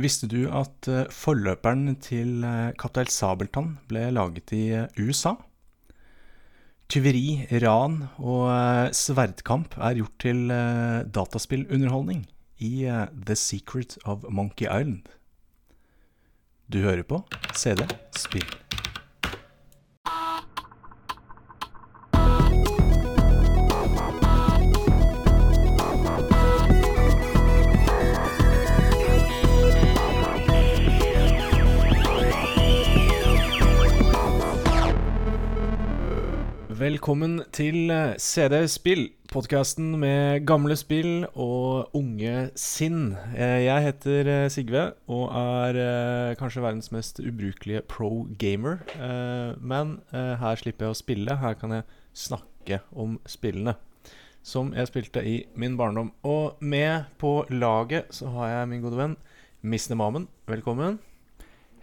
Visste du at eh, forløperen til eh, Kaptein Sabeltann ble laget i eh, USA? Tyveri, ran og sverdkamp er gjort til dataspillunderholdning i The Secret of Monkey Island. Du hører på CD Spill. Velkommen til eh, CD Spill, podkasten med gamle spill og unge sinn. Eh, Jeg heter eh, Sigve og er kanskje verdens mest ubrukelige pro gamer. Men her slipper jeg å spille. Her kan jeg snakke om spillene. Som jeg spilte i min barndom. Og med på laget så har jeg min gode venn Misne Mamen. Velkommen.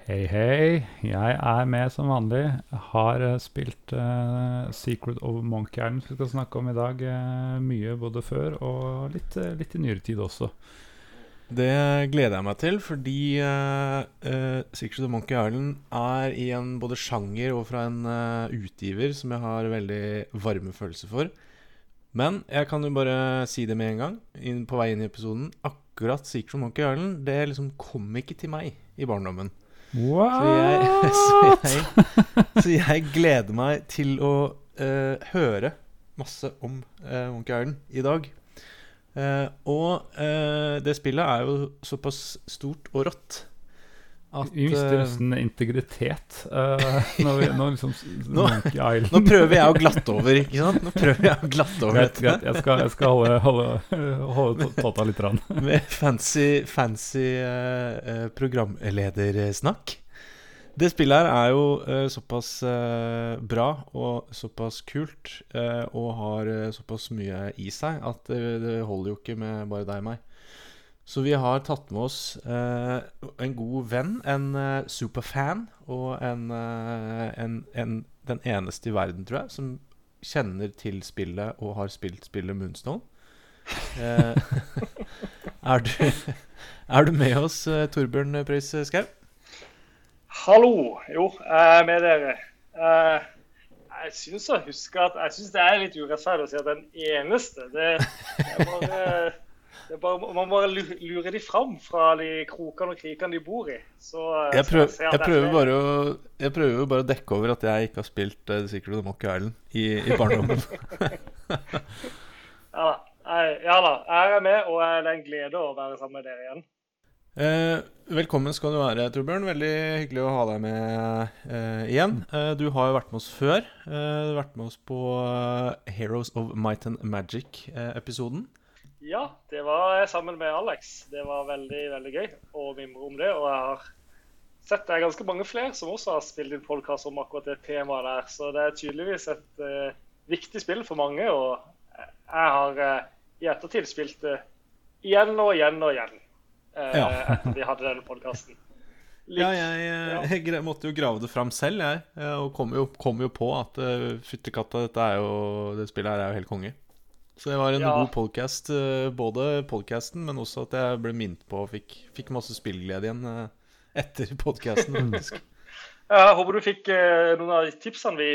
Hei, hei. Jeg er med som vanlig. Har uh, spilt uh, Secret of Monkey Island, som vi skal snakke om i dag. uh, mye både før og litt, litt i nyere tid også. Det gleder jeg meg til, fordi Secret of Monkey Island er i en både sjanger og fra en utgiver som jeg har veldig varme følelser for. Men jeg kan jo bare si det med en gang, inn, på vei inn i episoden. Akkurat Secret of Monkey Island det liksom kom ikke til meg i barndommen. Så jeg, så, jeg, så jeg gleder meg til å uh, høre masse om uh, Monkey Island i dag. Uh, og det spillet er jo såpass stort og rått at Vi mister eh, nesten integritet uh, når vi når liksom Nå- Nå prøver jeg å glatte over, ikke sant? Nå prøver jeg å glatte over dette Jeg skal, jeg skal holde, holde, holde tåta litt. Rann. med fancy, fancy eh, programledersnakk. Det spillet her er jo uh, såpass bra og såpass kult og har såpass mye i seg at det, det holder jo ikke med bare deg og meg. Så vi har tatt med oss eh, en god venn, en eh, superfan og en, eh, en, en, den eneste i verden, tror jeg, som kjenner til spillet og har spilt spillet Moonstone. Eh, er, du, er du med oss, eh, Torbjørn Preus Skau? Hallo. Jo, jeg er med dere. Eh, Jeg syns jeg husker at Jeg syns det er litt urettferdig å si at den eneste det, det er bare, bare, Man bare lu- lurer de fram fra de krokene og krikene de bor i. Så, eh, Jeg, prøv, jeg, er prøver bare å, jeg prøver bare å dekke over at jeg ikke har spilt uh, Secret of Monkey Island i, i barndommen. Ja da. Ja da. Jeg er med, og det er en glede å være sammen med dere igjen. Eh, velkommen skal du være, Torbjørn. Veldig hyggelig å ha deg med eh, igjen. Eh, du har jo vært med oss før. Eh, du har vært med oss på Heroes of Might and Magic-episoden. Ja, det var sammen med Alex. Det var veldig, veldig gøy å mimre om det. Og jeg har sett det er ganske mange flere som også har spilt inn podkast om akkurat det temaet der. Så det er tydeligvis et uh, viktig spill for mange. Og jeg har uh, i ettertid spilt det igjen og igjen og igjen. uh, Ja. Etter vi hadde denne podkasten. Ja, jeg, jeg måtte jo grave det fram selv, jeg. Og kom jo, kom jo på at uh, fyttekatta, dette er jo Det spillet her er jo helt konge. Så det var en Ja. god podcast, eh, både podcasten, men også at jeg ble minnet på og fikk, fikk masse spillglede igjen eh, etter podcasten, faktisk. Jeg håper du fikk eh, noen av de tipsene vi,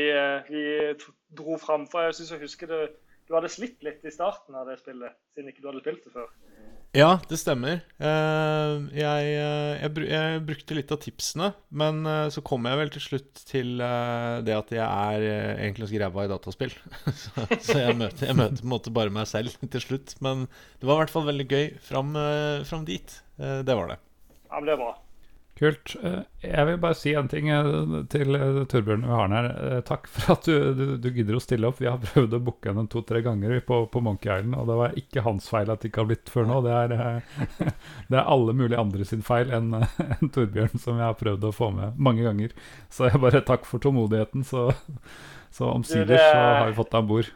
vi dro fram. For jeg syns jeg husker det, du hadde slitt litt i starten av det spillet, siden ikke du hadde spilt det før. Ja, det stemmer. Eh, jeg, eh, jeg, jeg brukte litt av tipsene, men eh, så kom jeg vel til slutt til det at jeg er egentlig ganske ræva i dataspill. så så jeg, møter, jeg møter på en måte bare meg selv til slutt. Men det var i hvert fall veldig gøy fram, fram dit. Det var det. Ja, men det er bra. Kult. Eh, Jeg vil bare si en ting eh, til eh, Torbjørn vi har her. Takk for at du, du, du gidder å stille opp. Vi har prøvd å booke henne to-tre ganger på, på Monkey Island, og det var ikke hans feil at det ikke har blitt før nå. Det er, det er alle mulige andre sin feil enn en Torbjørn, som jeg har prøvd å få med mange ganger. Så jeg bare takk for tålmodigheten. Så, så omsider så har vi fått deg om bord.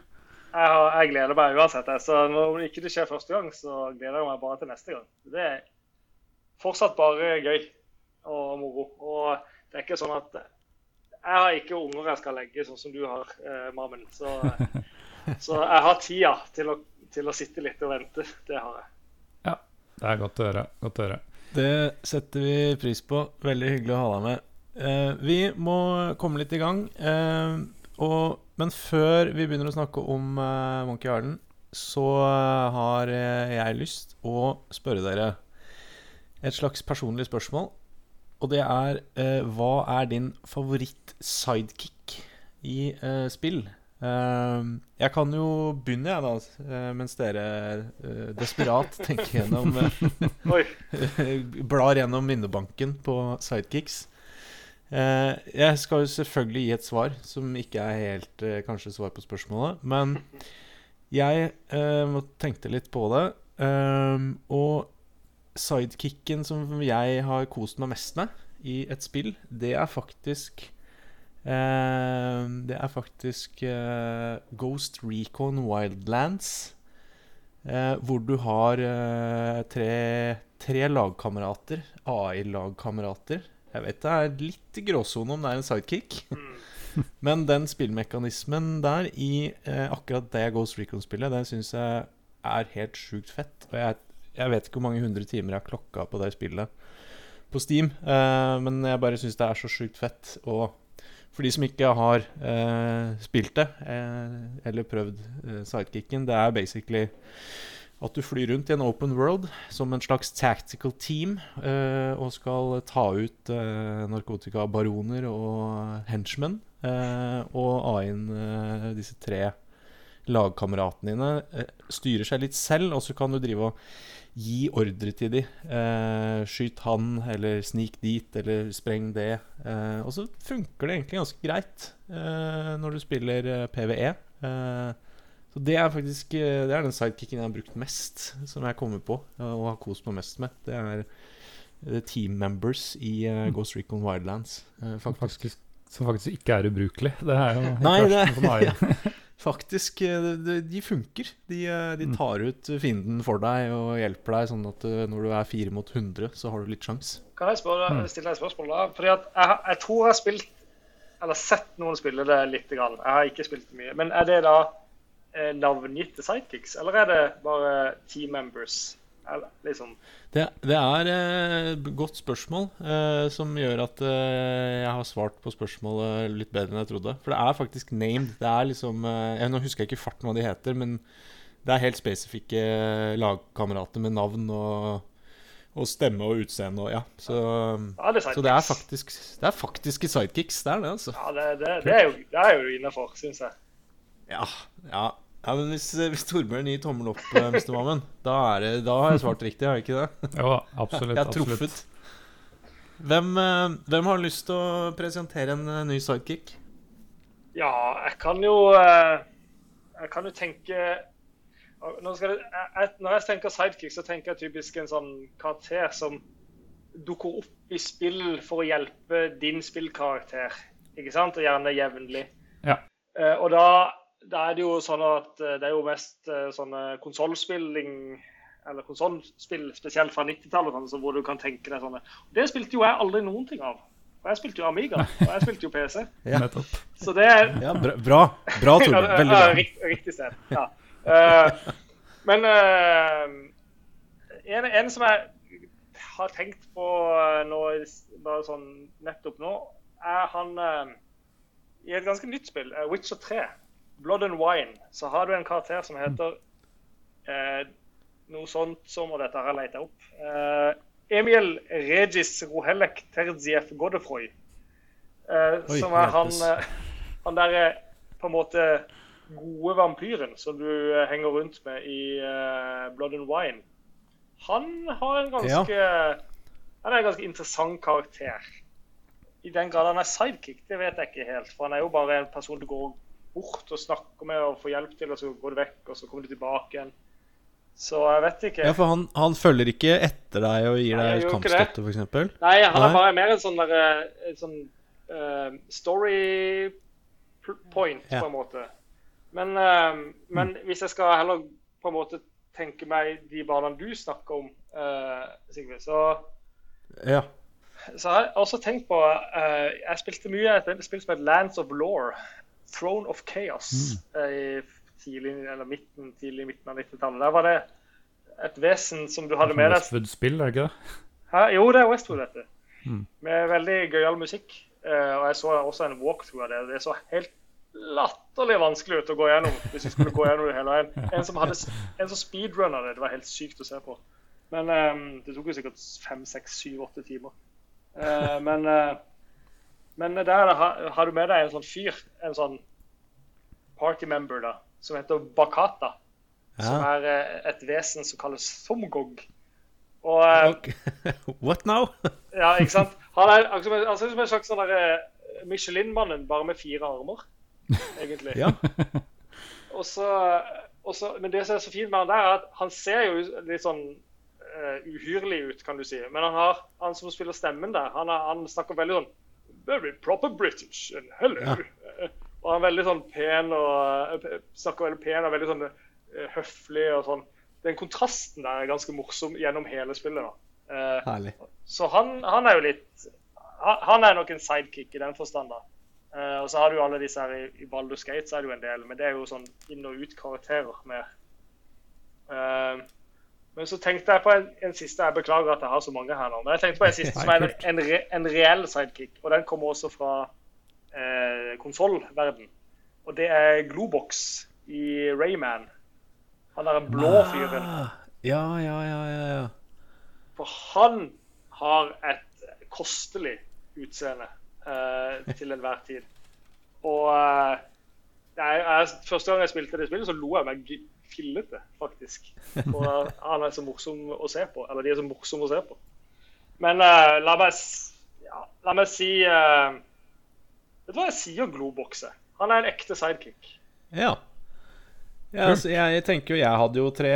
Jeg, har, jeg gleder meg uansett. Så når ikke det skjer første gang, så gleder jeg meg bare til neste gang. Det er fortsatt bare gøy og moro. Og det er ikke sånn at Jeg har ikke unger jeg skal legge, sånn som du har, eh, Mammen. Så, så jeg har tida til å, til å sitte litt og vente. Det har jeg. Det er godt å høre. Godt å høre. Det setter vi pris på. Veldig hyggelig å ha deg med. Eh, vi må komme litt i gang. Eh, og, men før vi begynner å snakke om eh, Monkey Island, så eh, har eh, jeg lyst å spørre dere et slags personlig spørsmål. Og det er eh, Hva er din favoritt-sidekick i eh, spill? Eh, jeg kan jo begynne, jeg, da, eh, mens dere eh, desperat tenker gjennom eh, blar gjennom minnebanken på sidekicks. Jeg skal jo selvfølgelig gi et svar som ikke er helt kanskje svar på spørsmålet. Men jeg tenkte litt på det. ehm, og sidekicken som jeg har kost meg mest med i et spill, det er faktisk eh, Det er faktisk eh, Ghost Recon Wildlands. Eh, hvor du har eh, tre, tre lagkamerater, AI-lagkamerater. Jeg vet det er litt gråsone om det er en sidekick. Men den spillmekanismen der i eh, akkurat det Ghost Recon-spillet, den syns jeg er helt sjukt fett. Og jeg, jeg vet ikke hvor mange hundre timer jeg har klokka på det spillet på Steam, eh, men jeg bare syns det er så sjukt fett. Og for de som ikke har eh, spilt det, eh, eller prøvd eh, sidekicken, det er basically at du flyr rundt i en open world som en slags tactical team eh, og skal ta ut eh, narkotikabaroner og henchmen. Og a inn disse tre lagkameratene dine styrer seg litt selv, og så kan du drive og gi ordre til de. Eh, skyt han, eller snik dit, eller spreng det. Eh, og så funker det egentlig ganske greit eh, når du spiller eh, PVE. Eh, så det er faktisk eh, Det er den sidekicken jeg har brukt mest, som jeg kommer på og har kost meg mest med. Det er team members i Ghost Recon Wildlands, faktisk. faktisk, som faktisk ikke er ubrukelig. Det er jo Nei, det- AI. Faktisk, eh, de, de funker. De, eh, de Mm. tar ut fienden for deg og hjelper deg, sånn at eh, når du er fire mot 100, så har du litt sjans. Kan jeg spørre, Mm. stille deg et spørsmål da? Fordi at jeg, jeg tror jeg har spilt, eller sett noen spille det litt. Grann. Jeg har ikke spilt mye. Men er det da navngitte sidekicks, eller er det bare team members? Liksom. Det, det er eh, et godt spørsmål eh, som gjør at eh, jeg har svart på spørsmålet litt bedre enn jeg trodde. For det er faktisk named. Det er liksom eh, jeg, Nå husker jeg ikke farten hva de heter, men det er helt spesifikke lagkamerater med navn og, og stemme og utseende og ja. Så, Ja, det er så det er faktisk Det er faktiske sidekicks. Det er det, altså. Ja, det, det, det er jo, det er jo innafor, syns jeg. Ja, ja. Ja men hvis, hvis Torbjørn gir tommel opp, eh, Mr. Mammen, da, er det, da har jeg svart riktig, har jeg ikke det? Jo, absolutt. Jeg har absolutt. truffet. Hvem, eh, hvem har lyst til å presentere en eh, ny sidekick? Ja, jeg kan jo eh, Jeg kan jo tenke Når, skal jeg, jeg- Når jeg tenker sidekick, så tenker jeg typisk en sånn karakter som dukker opp i spill for å hjelpe din spillkarakter. Ikke sant? Og gjerne jevnlig. Ja. Eh, og da, da er det jo sånn at eh, det er jo mest eh, sånne konsollspilling eller konsollspill, spesielt fra 90-tallet, sånn, hvor du kan tenke deg sånne. Det spilte jo jeg aldri noen ting av. Og jeg spilte jo Amiga, og jeg spilte jo PC. Ja. Nettopp. Så det er Ja, bra, bra, bra Torbjørn. Veldig bra. rikt- Riktig sted. Ja. Uh, men uh, en, en som jeg har tenkt på nå, bare sånn nettopp nå, er han uh, I et ganske nytt spill, Witcher 3, Blood and Wine, så har du en karakter som heter eh, noe sånt som Og dette har jeg leita opp. Eh, Emil Regis Rohelek Terziev Godefroy. Eh, Oi, som er han, eh, han derre på en måte gode vampyren som du eh, henger rundt med i eh, Blood and Wine. Han har en ganske Han er en ganske interessant karakter. I den grad han er sidekick, det vet jeg ikke helt. For han er jo bare en person du går bort og snakker med og får hjelp til, og så går du vekk, og så kommer du tilbake igjen. Så jeg vet ikke. Ja, for han, han følger ikke etter deg og gir Nei, deg kampstøtte, f.eks.? Nei, han Nei. er bare mer en sånn, der, eh, sånn uh, story point, Ja. på en måte. Men, uh, men hvis jeg skal heller på en måte tenke meg de barna du snakker om, uh, Sigve, så, Ja. så har jeg også tenkt på uh, Jeg spilte mye et spill som het Lands of Law. Throne of Chaos. mm. i tidlig, eller midten, tidlig midten av 90-tallet. Der var det et vesen som du hadde med deg Westwood-spill, ikke det? Hæ? Jo, det er Westwood, dette. Mm. Med veldig gøyal musikk. Eh, og jeg så også en walkthrough av det. Det så helt latterlig vanskelig ut å gå gjennom hvis vi skulle gå gjennom det hele veien. En som, hadde, en som speedrunna det. Det var helt sykt å se på. Men um, det tok jo sikkert fem, seks, syv, åtte timer. Uh, men, eh, men der har, du med deg en sånn fyr, en sånn party member, da, som heter Bakata. Som er eh, et vesen som kalles Somgog. Og okay. What now? ja, ikke sant? Han er altså, som en- han ser ut som en slags sånn eh, Michelin-mannen, bare med fire armer, egentlig. Ja. Og så, men det som er så fint med han der, er at han ser jo litt sånn uh, uhyrlig ut, kan du si. Men han, har, han som spiller stemmen der, han, er, han snakker veldig sånn Very proper British and hello. Ja. Og han er veldig sånn pen og eh, snakker veldig pen og veldig sånn eh, høflig og sånn. Den kontrasten der er ganske morsom gjennom hele spillet. da. Eh, Herlig. så han, han er jo litt han, er nok en sidekick i den forstand. da. Eh, og så har du jo alle disse her i, i Baldur's Gate, så er det jo en del, men det er jo sånn inn- og ut-karakterer mer. Men så tenkte jeg på en, en siste Jeg beklager at jeg har så mange her nå. Men jeg tenkte på en siste som er en, en, re, en reell sidekick, og den kommer også fra eh, konsollverden. Og det er Globox i Rayman. Han er en blå fyren. Ah, ja, ja, ja, ja, ja. For han har et kostelig utseende eh, til enhver tid. Og eh, jeg, jeg, første gang jeg spilte det spillet, så lo jeg meg g- fillete, faktisk. For han er så morsom å se på. Eller de er så morsomme å se på. Men uh, la meg ja, La meg si uh, Vet du hva jeg sier Globokse? Han er en ekte sidekick. Ja. ja altså, jeg tenker jo Jeg hadde jo tre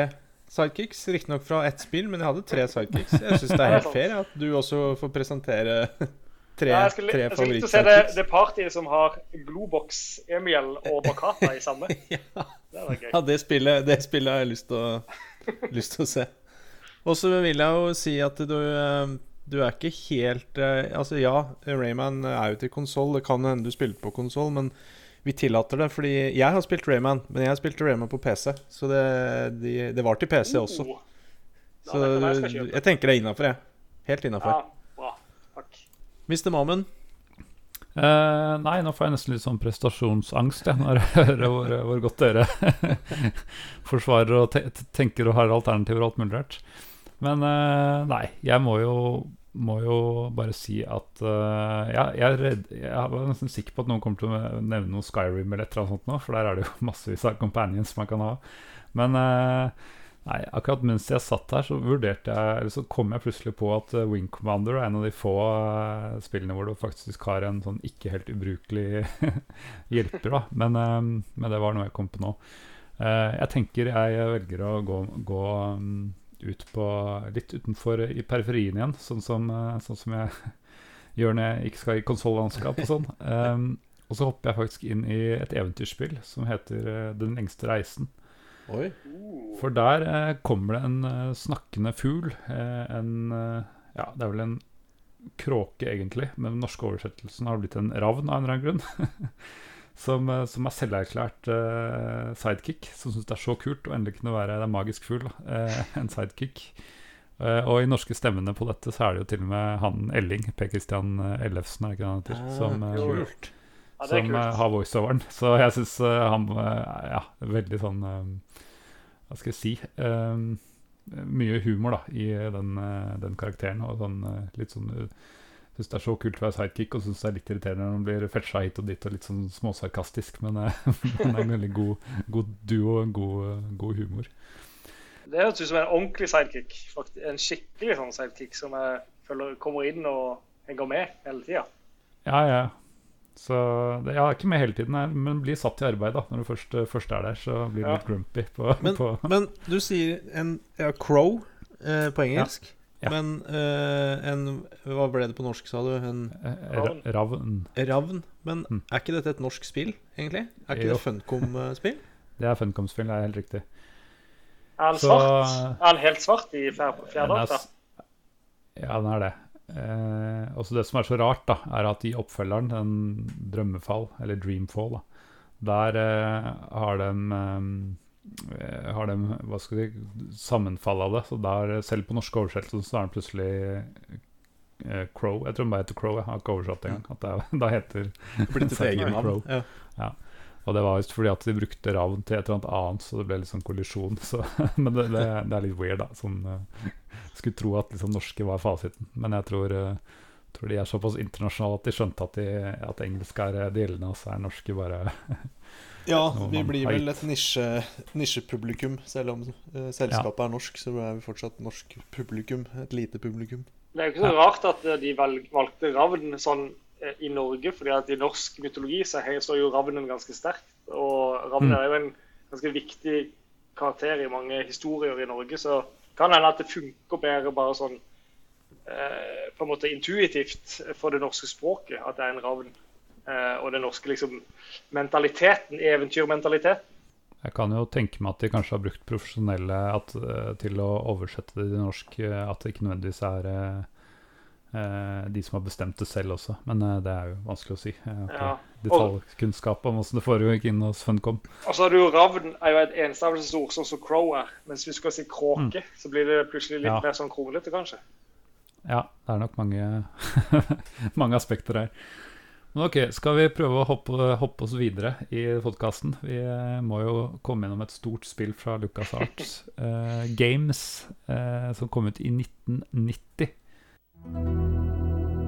sidekicks. Riktignok fra ett spill, men jeg hadde tre sidekicks. Jeg syns det er helt fair at du også får presentere tre, Ja, jeg skulle, tre jeg skulle likt å se det, det partyet som har Globox, Emiel og Bakata i samme. Ja. Det. Ja, det spillet, det spillet har jeg lyst til å, lyst til å se. Og så vil jeg jo si at du, eh, du er ikke helt eh, Altså, ja, Rayman er jo til konsoll. Det kan hende du spilte på konsoll, men vi tillater det. Fordi jeg har spilt Rayman, men jeg spilte Rayman på PC. Så det, de, det var til PC også. Oh. Ja, Så jeg tenker det er innafor, jeg. Helt innafor. Ja. Mr. Mammen. Uh, nei, nå får jeg nesten litt sånn prestasjonsangst jeg, når jeg hører hvor, hvor godt dere forsvarer og te tenker og har alternativer og alt mulig rart. Men uh, nei, jeg må jo, må jo bare si at uh, jeg, jeg, redd, jeg var nesten sikker på at noen kommer til å nevne noe Skyrim eller et eller annet sånt nå, for der er det jo massevis av companions man kan ha. Men eh, Nei, akkurat mens jeg satt her, så vurderte jeg så kom jeg plutselig på at eh, Wing Commander er en av de få eh, spillene hvor du faktisk har en sånn ikke helt ubrukelig hjelper, da. Men, eh, men det var noe jeg kom på nå. Jeg tenker jeg velger å gå, gå mm, ut på litt utenfor i periferien igjen, sånn som, sånn som jeg gjør når jeg ikke skal i konsolllandskap og sånn. Og så hopper jeg faktisk inn i et eventyrspill som heter Den lengste reisen. Oi. For der eh, kommer det en eh, snakkende fugl. Eh, en eh, Ja, det er vel en kråke, egentlig, men den norske oversettelsen har blitt en ravn av en eller annen grunn. som, eh, som er selverklært eh, sidekick, som syns det er så kult å endelig kunne være er magisk fugl. En sidekick. Og i norske stemmene på dette så er det jo til og med han Elling, Per Christian Ellefsen, er det ikke det han heter, Ah, som, kult. Ja, som eh, kult. har voiceoveren. Så jeg syns han eh, Ja, veldig sånn eh, Hva skal jeg si Um, Mye humor da i den, eh, den karakteren. Og sånn eh, litt sånn Syns det er så kult å være sidekick, og syns det er litt irriterende når han blir fetcha hit og dit og litt sånn småsarkastisk, men eh, han er en veldig god, god duo og god, eh, god humor. Det høres ut som en ordentlig sidekick. Faktisk. En skikkelig sånn sidekick som jeg føler kommer inn og henger med hele tida. Ja, ja. Så det, ja, ikke med hele tiden, her, men blir satt i arbeid da når du først, først er der. Så blir du Ja. litt grumpy på, Men, på men du sier en ja, crow eh, på engelsk. Ja. Men eh, en Hva ble det på norsk, sa du? En eh, ravn. ravn? Men Mm. er ikke dette et norsk spill, egentlig? Er ikke Jo. det Funcom-spill? Det er Funcom-spill, det er helt riktig. Er den svart? Er den helt svart i fjerde? Er Ja, den er det. Eh, også det som er så rart, da, er at i oppfølgeren, den Drømmefall, eller Dreamfall, da, der eh, har de eh, har de, hva skal si, sammenfall av det. Så der, selv på norske oversettelser så er den plutselig eh, Crow. Jeg tror den bare heter Crow. Jeg har ikke oversatt engang. At det er, da heter Blitt blir Settler eget navn. Crow. Ja. Og det var visst fordi at de brukte ravn til et eller annet annet, så det ble litt sånn kollisjon. Så, men det, det, det er litt weird, da. Sånn, eh, skulle tro at liksom norske var fasiten. Men jeg tror, eh, tror de er såpass internasjonale at de skjønte at, de, at engelsk er eh, det gjeldende, og så er norske bare Ja, vi blir vel et nisje, nisjepublikum. Selv om uh, selskapet er norsk, så er vi fortsatt norsk publikum. Et lite publikum. Det er jo ikke så rart at eh, de valg, valgte ravn sånn i Norge, fordi at i norsk mytologi så står jo ravnen ganske sterkt. Og ravnen Mm. er jo en ganske viktig karakter i mange historier i Norge, så kan hende at det funker bedre bare sånn eh, på en måte intuitivt for det norske språket at det er en ravn. Eh, og den norske liksom mentaliteten, eventyrmentaliteten. Jeg kan jo tenke meg at de kanskje har brukt profesjonelle at, eh, til å oversette det til norsk. eh, At det ikke nødvendigvis er eh, de som har bestemt det selv også. Men eh, det er jo vanskelig å si. Ja. detaljkunnskap om hvordan det foregikk inn hos Funcom. Og så har du jo ravn er jo et enstavelsesord, sånn som crow er. Mens hvis du skal si kråke, så blir det plutselig litt Mm. Ja. mer sånn kronglete, kanskje. Ja, det er nok mange, mange aspekter her. Men ok, skal vi prøve å hoppe, hoppe oss videre i podkasten? Vi eh, må jo komme gjennom et stort spill fra Lucas Arts uh, Games, uh, som kom ut i 1990. Ja.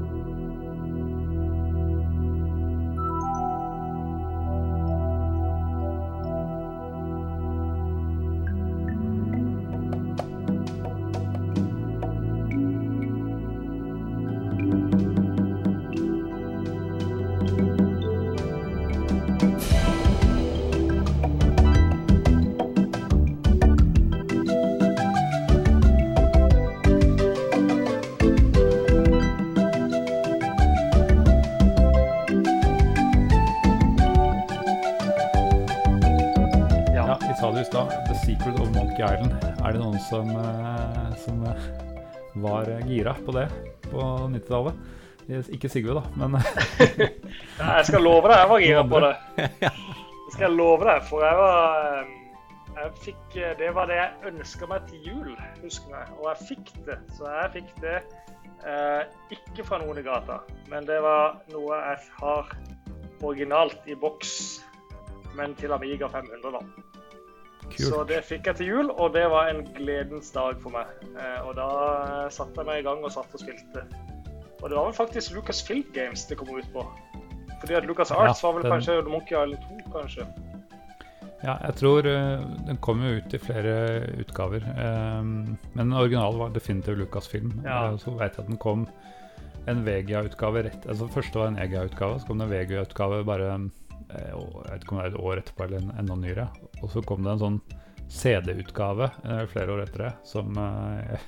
På det på 90-tallet? Ikke Sigve, da, men Ja, jeg skal love deg, jeg var gira på det. Jeg skal love deg, for jeg var jeg fikk, Det var det jeg ønska meg til jul, husker jeg. Og jeg fikk det. Så jeg fikk det eh, ikke fra noen i gata, men det var noe jeg har originalt i boks, men til Amiga 500, da. Så det fikk jeg til jul, og det var en gledens dag for meg. Eh, og da eh, satte jeg meg i gang og satt og spilte. Og det var vel faktisk Lucas Film Games det kom ut på. Fordi at Lucas Arts Ja, var vel den- kanskje Monkey Island 2, kanskje. Ja, jeg tror eh, den kom jo ut i flere utgaver. eh, men den originale var definitivt Lucasfilm. Ja. Uh, så vet jeg at den kom en VGA-utgave rett Altså Første var en EGA-utgave, så kom det en VGA-utgave bare eh, å- jeg vet ikke om det er et år etterpå eller en, enda nyere. Og så kom det en sånn CD-utgave eh, flere år etter det, som jeg,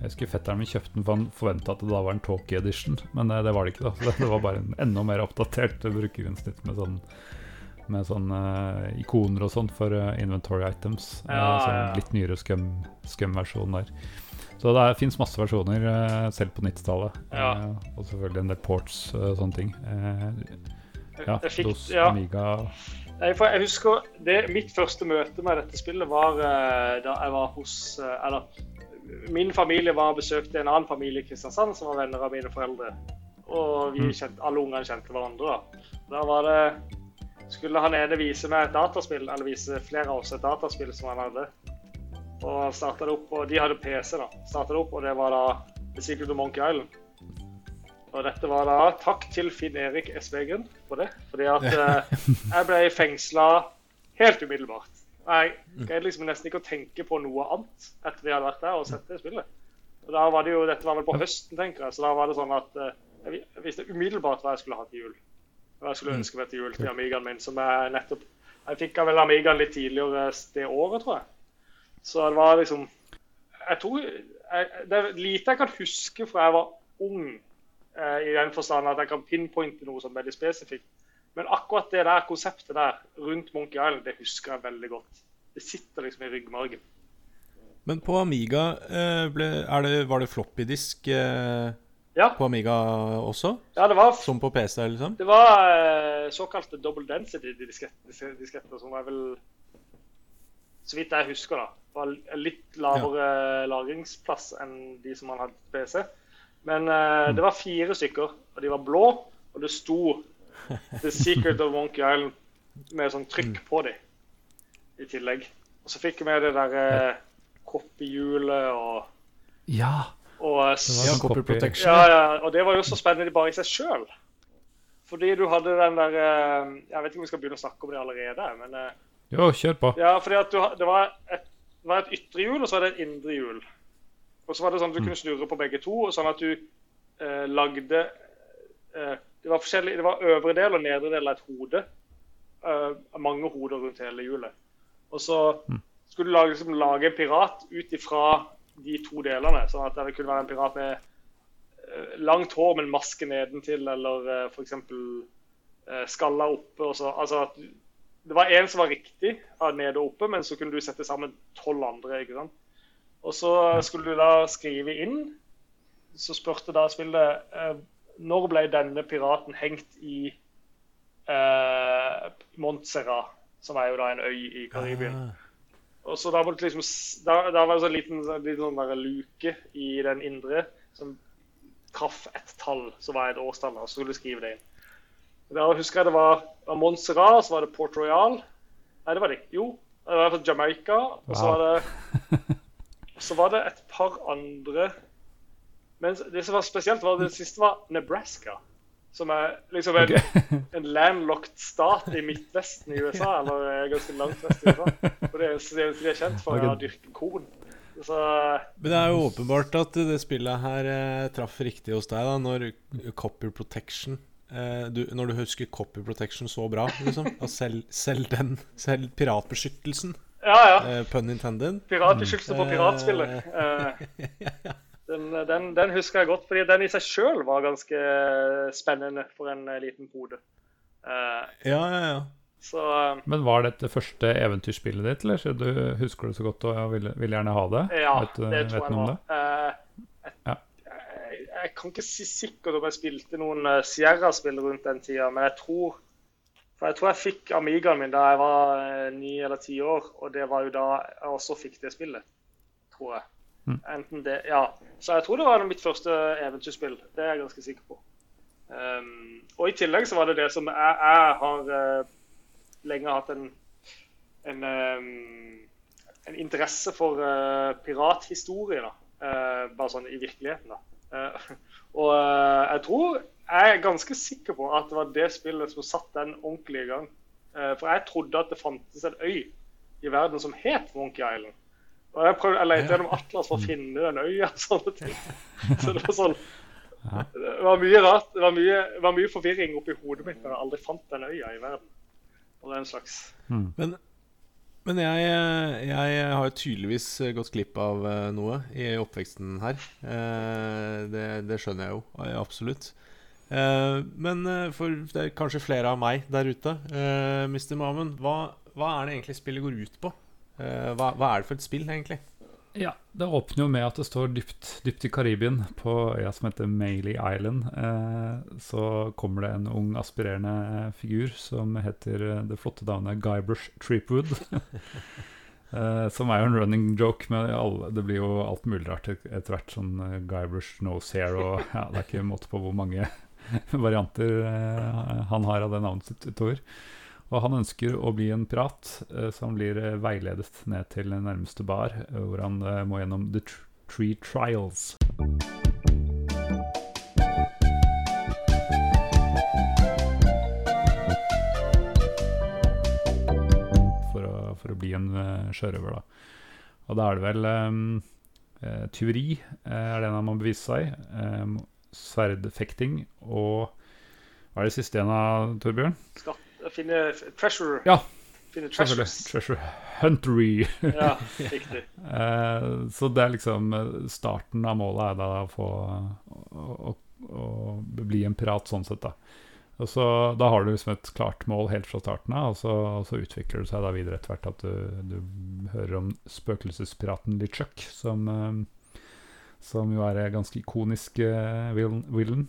jeg husker fetteren min kjøpte den for han forventa at det da var en Talkie Edition, men det, det var det ikke. da det, det var bare en enda mer oppdatert brukerinnsnitt med sånn med sånne eh, ikoner og sånn for eh, inventory items. Eh, Ja, sånn ja. litt nyere skum- skum-versjon der. Så det fins masse versjoner, eh, selv på 90-tallet. Ja. Eh, og selvfølgelig en del ports og sånne ting. Ja, jeg fikk, DOS, ja. Amiga Jeg, jeg husker det, Mitt første møte med dette spillet var eh, da jeg var hos eh, Eller min familie var og besøkte en annen familie i Kristiansand som var venner av mine foreldre. Og vi Mm. kjente, alle ungene kjente hverandre. Da Da var det Skulle han ene vise meg et dataspill, eller vise flere av oss et dataspill som han hadde. Og han startet det opp, og de hadde PC, da. Startet det opp, og det var da The Secret of Monkey Island. Og dette var da takk til Finn Erik Esvegen for det. Fordi at eh, jeg ble fengsla helt umiddelbart. Jeg greide liksom nesten ikke å tenke på noe annet etter vi hadde vært der og sett det spillet. Og da var det jo, Dette var vel på høsten, tenker jeg, så da var det sånn at eh, jeg visste umiddelbart hva jeg skulle ha til jul. Hva jeg skulle ønske meg til jul til Amigaen min, som jeg nettopp Jeg fikk vel Amigaen litt tidligere det året, tror jeg. Så det var liksom Jeg tror jeg, Det er lite jeg kan huske fra jeg var ung, i den forstand at jeg kan pinpointe noe som er veldig spesifikt. Men akkurat det der konseptet der rundt Monkey Island, det husker jeg veldig godt. Det sitter liksom i ryggmargen. Men på Amiga eh, ble, det, var det floppydisk eh, Ja, på Amiga også? ja det var Som på PC, liksom? Det var eh, såkalte double density-disketter, som var vel så vidt jeg husker, da, var litt lavere lagringsplass enn de som man hadde på PC. Men uh, det var fire stykker, og de var blå, og det sto 'The Secret of Monkey Island' med sånn trykk på dem i tillegg. Og så fikk vi med det der uh, koppehjulet og, Ja! og uh, Det var sånn copy copy- protection. ja, ja, og det var jo så spennende bare i seg sjøl. Fordi du hadde den der eh, Jeg vet ikke om vi skal begynne å snakke om det allerede. men... Jo, kjør på. Ja, fordi at du, det, var et, det var et ytre hjul, og så var det et indre hjul. Og så var det sånn at du kunne snurre på begge to, sånn at du eh, lagde eh, Det var det var øvre del og nedre del av et hode. Eh, mange hoder rundt hele hjulet. Og så skulle du lage, liksom, lage en pirat ut ifra de to delene. Sånn at det kunne være en pirat med eh, langt hår, men maske nedentil, eller uh, f.eks. Uh, skalla oppe. Og så, altså at det var én som var riktig av nede og oppe, men så kunne du sette sammen tolv andre. ikke sant? Og så skulle du da skrive inn. Så spurte da spillet eh, når ble denne piraten hengt i eh, Montserrat, som er jo da en øy i Karibien. Ah. Og så da, liksom, da, da var det en liten, sånn liten sånn luke i den indre som traff et tall, som var et årstall, og så skulle du skrive det inn. Da husker jeg det var, var Montserrat, så var det Port Royal. Nei, det var det ikke. Jo, det var Jamaica. Og så var det så var det et par andre Men det som var spesielt, var det siste var Nebraska. Som er liksom en, en landlocked stat i Midtvesten i USA. Eller ganske langt vest i USA. Og det er de er kjent for, okay. å dyrke korn. Så Men det er jo åpenbart at det spillet her eh, traff riktig hos deg, da, når copy protection eh, du, Når du husker copy protection så bra, liksom. Og selv, selv den, selv piratbeskyttelsen, ja, ja. eh, pun intended Piratbeskyttelse på Mm. piratspillet. Eh, Den, den, den husker jeg godt, fordi den i seg sjøl var ganske spennende for en eh, liten pode. Eh, Ja, ja, ja. Så eh, Men var dette første eventyrspillet ditt, eller? Så du husker det så godt og vil, vil gjerne ha det? ja, vet, du- det vet tror jeg var. det? Eh, jeg, Ja. jeg, jeg kan ikke si sikkert om jeg spilte noen eh, Sierra-spill rundt den tida, men jeg tror for jeg tror jeg fikk Amigaen min da jeg var eh, ni eller ti år, og det var jo da jeg også fikk det spillet, tror jeg. Mm. Enten det, ja. Så jeg tror det var mitt første eventyrspill. Det er jeg ganske sikker på. Um, og i tillegg så var det det som jeg, jeg har uh, lenge hatt en en, um, en interesse for uh, pirathistorie, da. Uh, bare sånn i virkeligheten, da. Og jeg tror Jeg er ganske sikker på at det var det spillet som satte den ordentlig i gang. Eh, for jeg trodde at det fantes en øy i verden som het Monkey Island. Og jeg prøvde, jeg lette gjennom Atlas for å finne den øya og sånne ting. Så det var sånn Det var mye rart. Det var mye, det var mye forvirring oppi hodet mitt når jeg aldri fant den øya i verden. Og den slags. Men, men jeg, jeg har jo tydeligvis gått glipp av eh, noe i oppveksten her. Eh, Det, det skjønner jeg jo absolutt. Eh, Men eh, for det er kanskje flere av meg der ute. eh, Mr. Mamen, hva, hva er det egentlig spillet går ut på? Hva, hva er det for et spill, egentlig? Ja, det åpner jo med at det står dypt, dypt i Karibien, på øya som heter Maley Island. Så kommer det en ung, aspirerende figur som heter det flotte navnet Guybrush Tripwood. eh, som er jo en running joke men Det blir jo alt mulig rart etter hvert. Sånn Guybrush nose hair og ja, Det er ikke en måte på hvor mange varianter eh, han har av det navnet sitt utover. Og han ønsker å bli en pirat, som så han blir eh, veiledet ned til nærmeste bar, eh, hvor han eh, må gjennom The Tree Trials. For å, bli en eh, sjørøver, da. Og da er det vel eh, eh, tyveri eh, er det en man må bevise seg. Eh, sverdfekting og Hva er det siste igjen av, Torbjørn? Skatt, finne treasure. Ja, finne treasure. Treasure Huntery. Ja, riktig. Eh, så det er liksom eh, Starten av målet er da å få å, å, å bli en pirat, sånn sett, da. Og så Da har du liksom et klart mål helt fra starten av, og så, og så utvikler det seg da videre etter hvert at du, du hører om spøkelsespiraten LeChuck, som, eh, som jo er en ganske ikonisk eh, villain,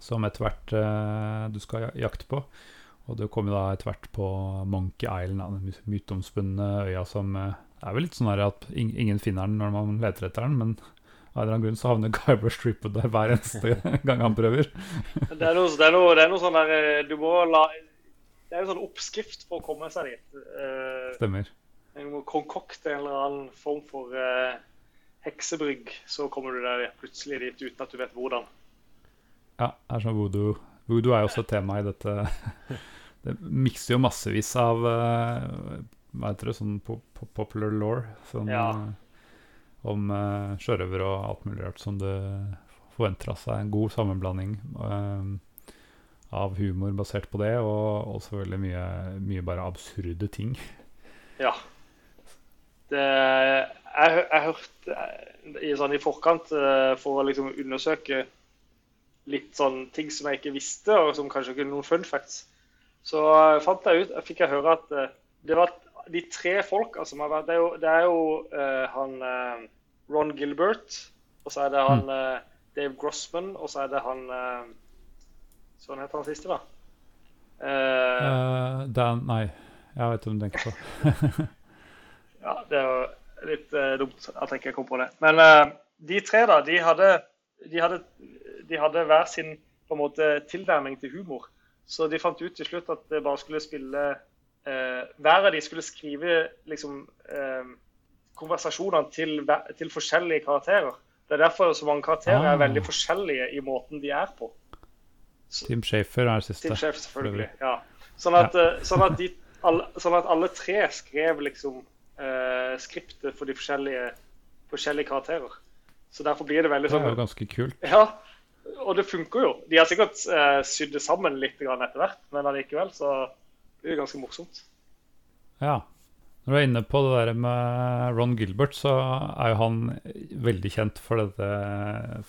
som etter hvert eh, du skal ja- jakte på. Og du kommer da etter hvert på Monkey Island, den my- myteomspunne øya som eh, er vel litt sånn at ingen finner den når man leter etter den, men av en eller annen grunn så havner Guybrush Threepwood der hver eneste gang han prøver. Det er noe, det er noe, det er noe sånn der Du må la Det er en sånn oppskrift for å komme seg dit. Eh, Stemmer. Du må konkokte en eller annen form for heksebrygg, så kommer du deg plutselig dit uten at du vet hvordan. Ja, det er sånn voodoo. Voodoo er jo også et tema i dette. Det mikser jo massevis av eh, Hva heter det, sånn po po popular law. Sånn, Ja. eh, om uh, sjørøvere og alt mulig rart som det forventer av seg. En god sammenblanding eh, av humor basert på det, og, og selvfølgelig mye, mye bare absurde ting. Ja. Det, jeg, jeg hørte eh, i, sånn, i forkant eh, for å liksom undersøke litt sånn ting som jeg ikke visste, og som kanskje ikke noen fun facts, så eh, fant jeg ut, fikk jeg høre at det var de tre folka som har vært Det er jo, det er jo uh, han Ron Gilbert, og så er det han eh, Dave Grossman, og så er det han Sånn heter han siste, da. Uh, uh, Dan Nei, jeg vet hvem du tenker på. Ja, det er jo litt uh, dumt at jeg ikke kom på det. Men uh, de tre, da, de hadde, de, hadde, de hadde hver sin på en måte tilnærming til humor. Så de fant ut til slutt at det bare skulle spille eh, Hver av de skulle skrive liksom konversasjonene til, til forskjellige karakterer. Det er derfor så mange karakterer Ah. er veldig forskjellige i måten de er på. Tim Shafer er siste. Tim Schafer, selvfølgelig. ja. Sånn at, ja. sånn, at de, alle, sånn at alle tre skrev liksom eh, skriptet for de forskjellige, forskjellige karakterer. Så derfor blir det veldig Det er sånn jo ganske kult. Ja, og det funker jo. De har sikkert uh, sydd det sammen litt etter hvert, men allikevel så blir det ganske morsomt. Ja. Når du er inne på det der med Ron Gilbert, så er jo han veldig kjent for dette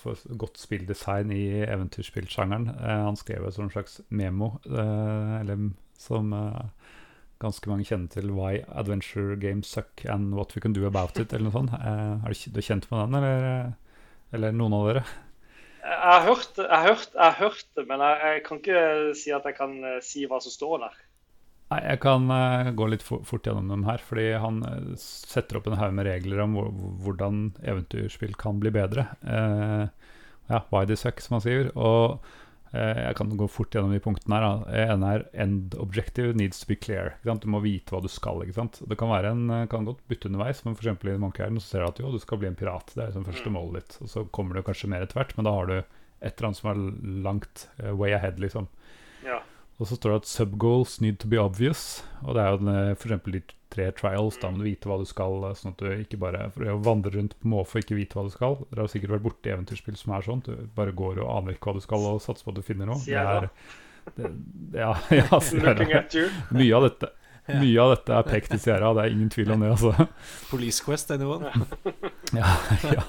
for godt spilldesign i eventyrspillsjangeren. Eh, han skrev et en slags memo, eh, eller som eh, ganske mange kjenner til Why Adventure Games Suck and What We Can Do About It, eller noe sånt. Eh, er du, du kjent med den, eller, eller noen av dere? Jeg har hørt, jeg har hørt, jeg har hørt det, men jeg, jeg kan ikke si at jeg kan eh, si hva som står der. Nei, jeg kan uh, gå litt for, fort gjennom dem her, fordi han eh, setter opp en haug med regler om hvor, hvordan eventyrspill kan bli bedre. Uh, ja, why they suck, som han sier. Og eh, jeg kan gå fort gjennom de punktene her. En Det ene er end objective needs to be clear. Du må vite hva du skal. Det kan, være en, eh, kan godt bytte underveis, men for i Monkey Island så ser du at jo, du skal bli en pirat. Det er liksom første målet ditt. Og så kommer du kanskje mer etter hvert, men da har du et eller annet som er langt eh, way ahead, liksom. Ja. Og så står det at subgoals need to be obvious. Og det er jo den, for de tre trials. Da må du vite hva du skal, eh, sånn at du ikke bare for å vandre rundt på måfå og ikke vite hva du skal. Dere har sikkert vært borti eventyrspill som er sånn. Du bare går og aner ikke hva du skal, og satser på at du finner noe. Det er, det, ja, ja, Sierra. Mye av dette mye av dette er pekt i Sierra, det er ingen tvil om det. altså. Police Quest, anyone? Ja, ja.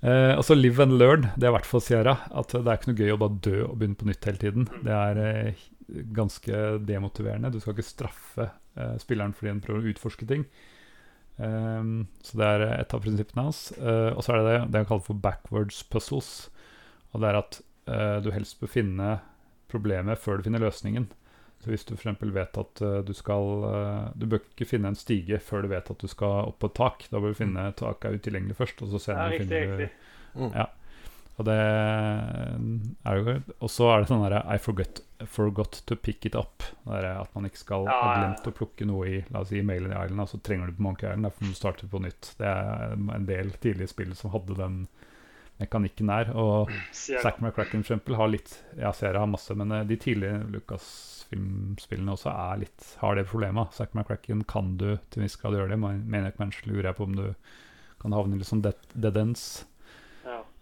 Eh, og så live and learn, det er i hvert fall Sierra. At det er ikke noe gøy å bare dø og begynne på nytt hele tiden. Det er eh, ganske demotiverende. Du skal ikke straffe eh, spilleren fordi han prøver å utforske ting. Um, så det er et av prinsippene hans. Uh, og så er det det, det han kaller for backwards puzzles. Og det er at uh, du helst bør finne problemet før du finner løsningen. Så hvis du f.eks. vet at uh, du skal Du bør ikke finne en stige før du vet at du skal opp på et tak. Da bør du finne taket er utilgjengelig først, og så Ja, riktig, finner du riktig. Mm. Ja. Og det er jo Og så er det sånn derre I forgot, forgot to pick it up. At man ikke skal Ja, ha glemt å plukke noe i La oss si Mailen Island, og så trenger du på Monkey Island. Derfor må du starte på nytt. Det er en del tidlige spill som hadde den mekanikken der. Og. Zack McCracken eksempel har litt Ja, Sierra har masse, men eh, de tidlige Lucas-filmspillene også er litt har det problemet. Zack McCracken kan du til en viss grad gjøre det. men jeg Mansion lurer jeg på om du kan havne i sånn dead, dead ends.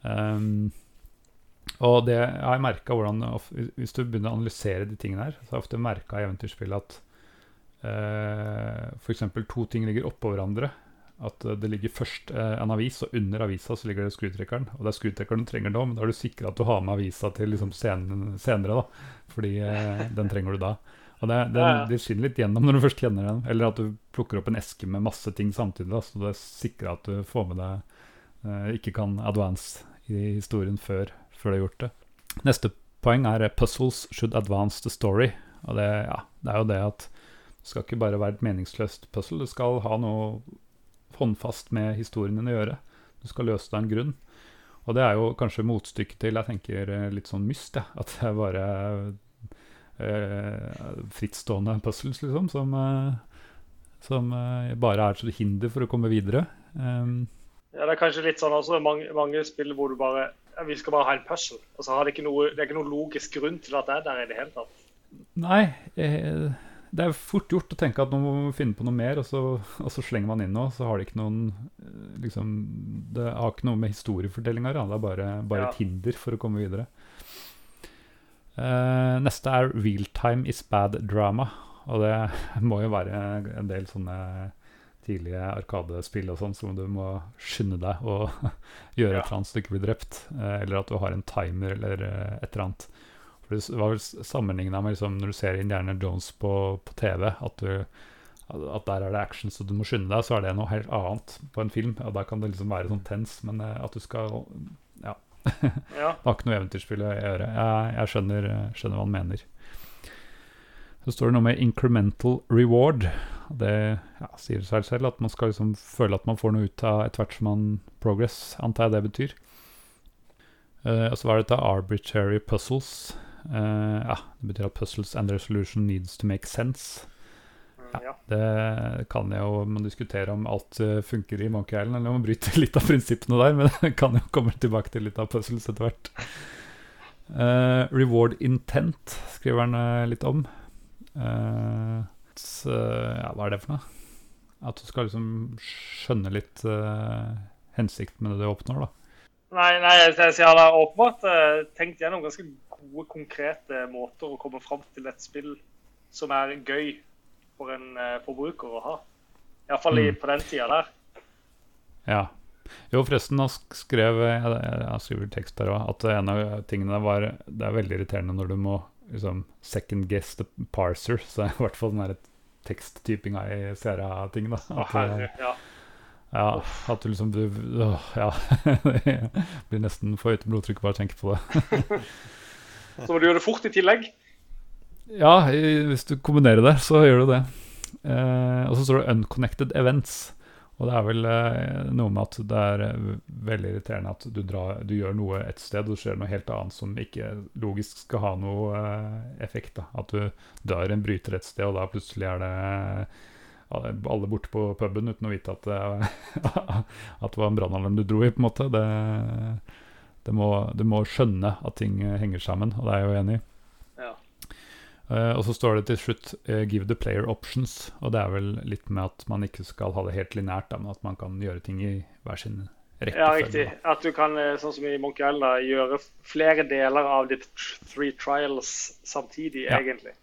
Um, og det jeg har merka hvordan Hvis du begynner å analysere de tingene her, så har jeg ofte merka i eventyrspill at uh, f.eks. to ting ligger oppå hverandre. At eh, det ligger først uh, en avis, og under avisa så ligger det skrutrekkeren. Og det er skrutrekkeren du trenger nå, men da er du sikra at du har med avisa til liksom sen, senere. da Fordi uh, den trenger du da. Og det, det, det skinner litt gjennom når du først kjenner den. Eller at du plukker opp en eske med masse ting samtidig. da Så det sikrer at du får med deg eh, Ikke kan advance i historien før, før du har gjort det. Neste poeng er eh, 'puzzles should advance the story'. Og det, ja, det er jo det at det skal ikke bare være et meningsløst puzzle, det skal ha noe håndfast med historien din å gjøre. Du skal løse deg en grunn. Og det er jo kanskje motstykket til jeg tenker eh, litt sånn myst, ja. At det er bare eh, frittstående puzzles, liksom, som, eh, som eh, bare er et hinder for å komme videre. Um, ja, det er kanskje litt sånn også mange, mange spill hvor du bare ja, Vi skal bare ha en puzzle. Og så har det ikke noe, det er ikke noen logisk grunn til at det er der i det hele tatt. Nei, jeg, det er fort gjort å tenke at nå må vi finne på noe mer, og så, og så slenger man inn noe. Så har det ikke noen eh, liksom, Det har ikke noe med historiefortellinga å gjøre. Det er bare, bare Ja. et hinder for å komme videre. Uh, neste er 'Realtime is bad drama'. Og det må jo være en del sånne tidlige Arkadespill og sånn som du må skynde deg og gjøre Ja. et eller annet så du ikke blir drept. eh, eller at du har en timer eller eh, et eller annet. For Det var vel sammenligna med liksom, når du ser Indiana Jones på, på TV, at, du, at der er det action så du må skynde deg, så er det noe helt annet på en film. Og Da kan det liksom være sånn tens, men eh, at du skal Ja. Ja. Det har ikke noe eventyrspill å gjøre. Jeg, jeg skjønner, skjønner hva han mener. Så står det noe med incremental reward. Det ja, sier seg selv at man skal liksom føle at man får noe ut av etter hvert som man progress, antar jeg det betyr. Uh, og så var det dette arbitrary puzzles. Uh, ja, det betyr at puzzles and their solution needs to make sense. ja. Det kan jo man diskutere om alt eh, funker i Monkey Island, eller om man bryter litt av prinsippene der, men det kan jo komme tilbake til litt av puzzles etter hvert. Uh, reward intent skriver han litt om. Eh, s- eh, ja, hva er det for noe? At du skal liksom skjønne litt uh, hensikten med det du oppnår, da. Nei, nei, jeg jeg har åpenbart uh, tenkt gjennom ganske gode, konkrete måter å komme fram til et spill som er gøy for en uh, forbruker å ha. Iallfall i Mm. på den tida der. Ja. Jo, forresten, han skrev Jeg, jeg, jeg skriver tekst der òg, at en av tingene var Det er veldig irriterende når du må liksom second guess the parser, så er i hvert fall den der teksttypinga i Sierra-ting, da. At, herre, ja. ja, at du liksom du, å, Ja. blir nesten for høyt blodtrykk bare å tenke på det. Så må du gjøre det fort i tillegg. Ja, hvis du kombinerer det, så gjør du det. Eh, og så står det 'unconnected events'. Og det er vel eh, noe med at det er eh, veldig irriterende at du, drar, du gjør noe et sted, og så skjer noe helt annet som ikke logisk skal ha noe eh, effekt. da. At du drar en bryter et sted, og da plutselig er det alle borte på puben uten å vite at det, at det var en brannalarm du dro i, på en måte. Det, det må, du må skjønne at ting henger sammen, og det er jeg jo enig i. Ja. Eh, og så står det til slutt uh, 'give the player options'. Og det er vel litt med at man ikke skal ha det helt linært, men at man kan gjøre ting i hver sin rekkefølge. ja, riktig. da. At du kan, eh, sånn som i Monkey Island, gjøre flere deler av ditt three trials samtidig, Ja. egentlig.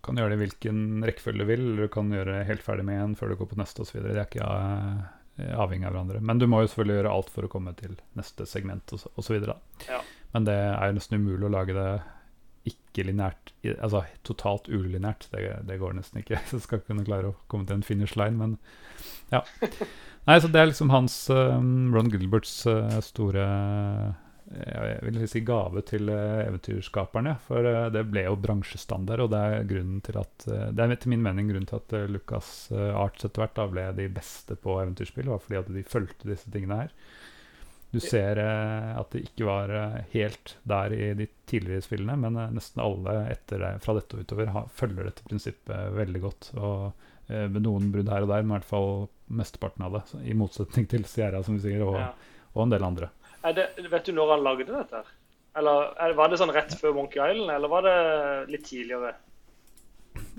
Kan gjøre det i hvilken rekkefølge du vil, eller du kan gjøre helt ferdig med en før du går på neste osv. Det er ikke uh, avhengig av hverandre. Men du må jo selvfølgelig gjøre alt for å komme til neste segment osv. Ja. Men det er jo nesten umulig å lage det ikke-linært, altså totalt ulinært. Det, det går nesten ikke. Så skal kunne klare å komme til en finish line, men ja. Nei, så det er liksom hans um, Ron Gilberts uh, store uh, jeg vil si gave til eventyrskaperne. For det ble jo bransjestandard, og det er grunnen til at Det er etter min mening grunnen til at Lucas Arts etter hvert da ble de beste på eventyrspill, var fordi at de fulgte disse tingene her. Du ser uh, at det ikke var uh, helt der i de tidligere spillene, men uh, nesten alle det, fra dette og utover ha, følger dette prinsippet veldig godt. Og med noen brudd her og der, men i hvert fall mesteparten av det. I motsetning til Sierra, som vi sier, og, Ja. og en del andre. Det, vet du når han lagde dette? Eller er, Var det sånn rett før Monkey Island, eller var det litt tidligere?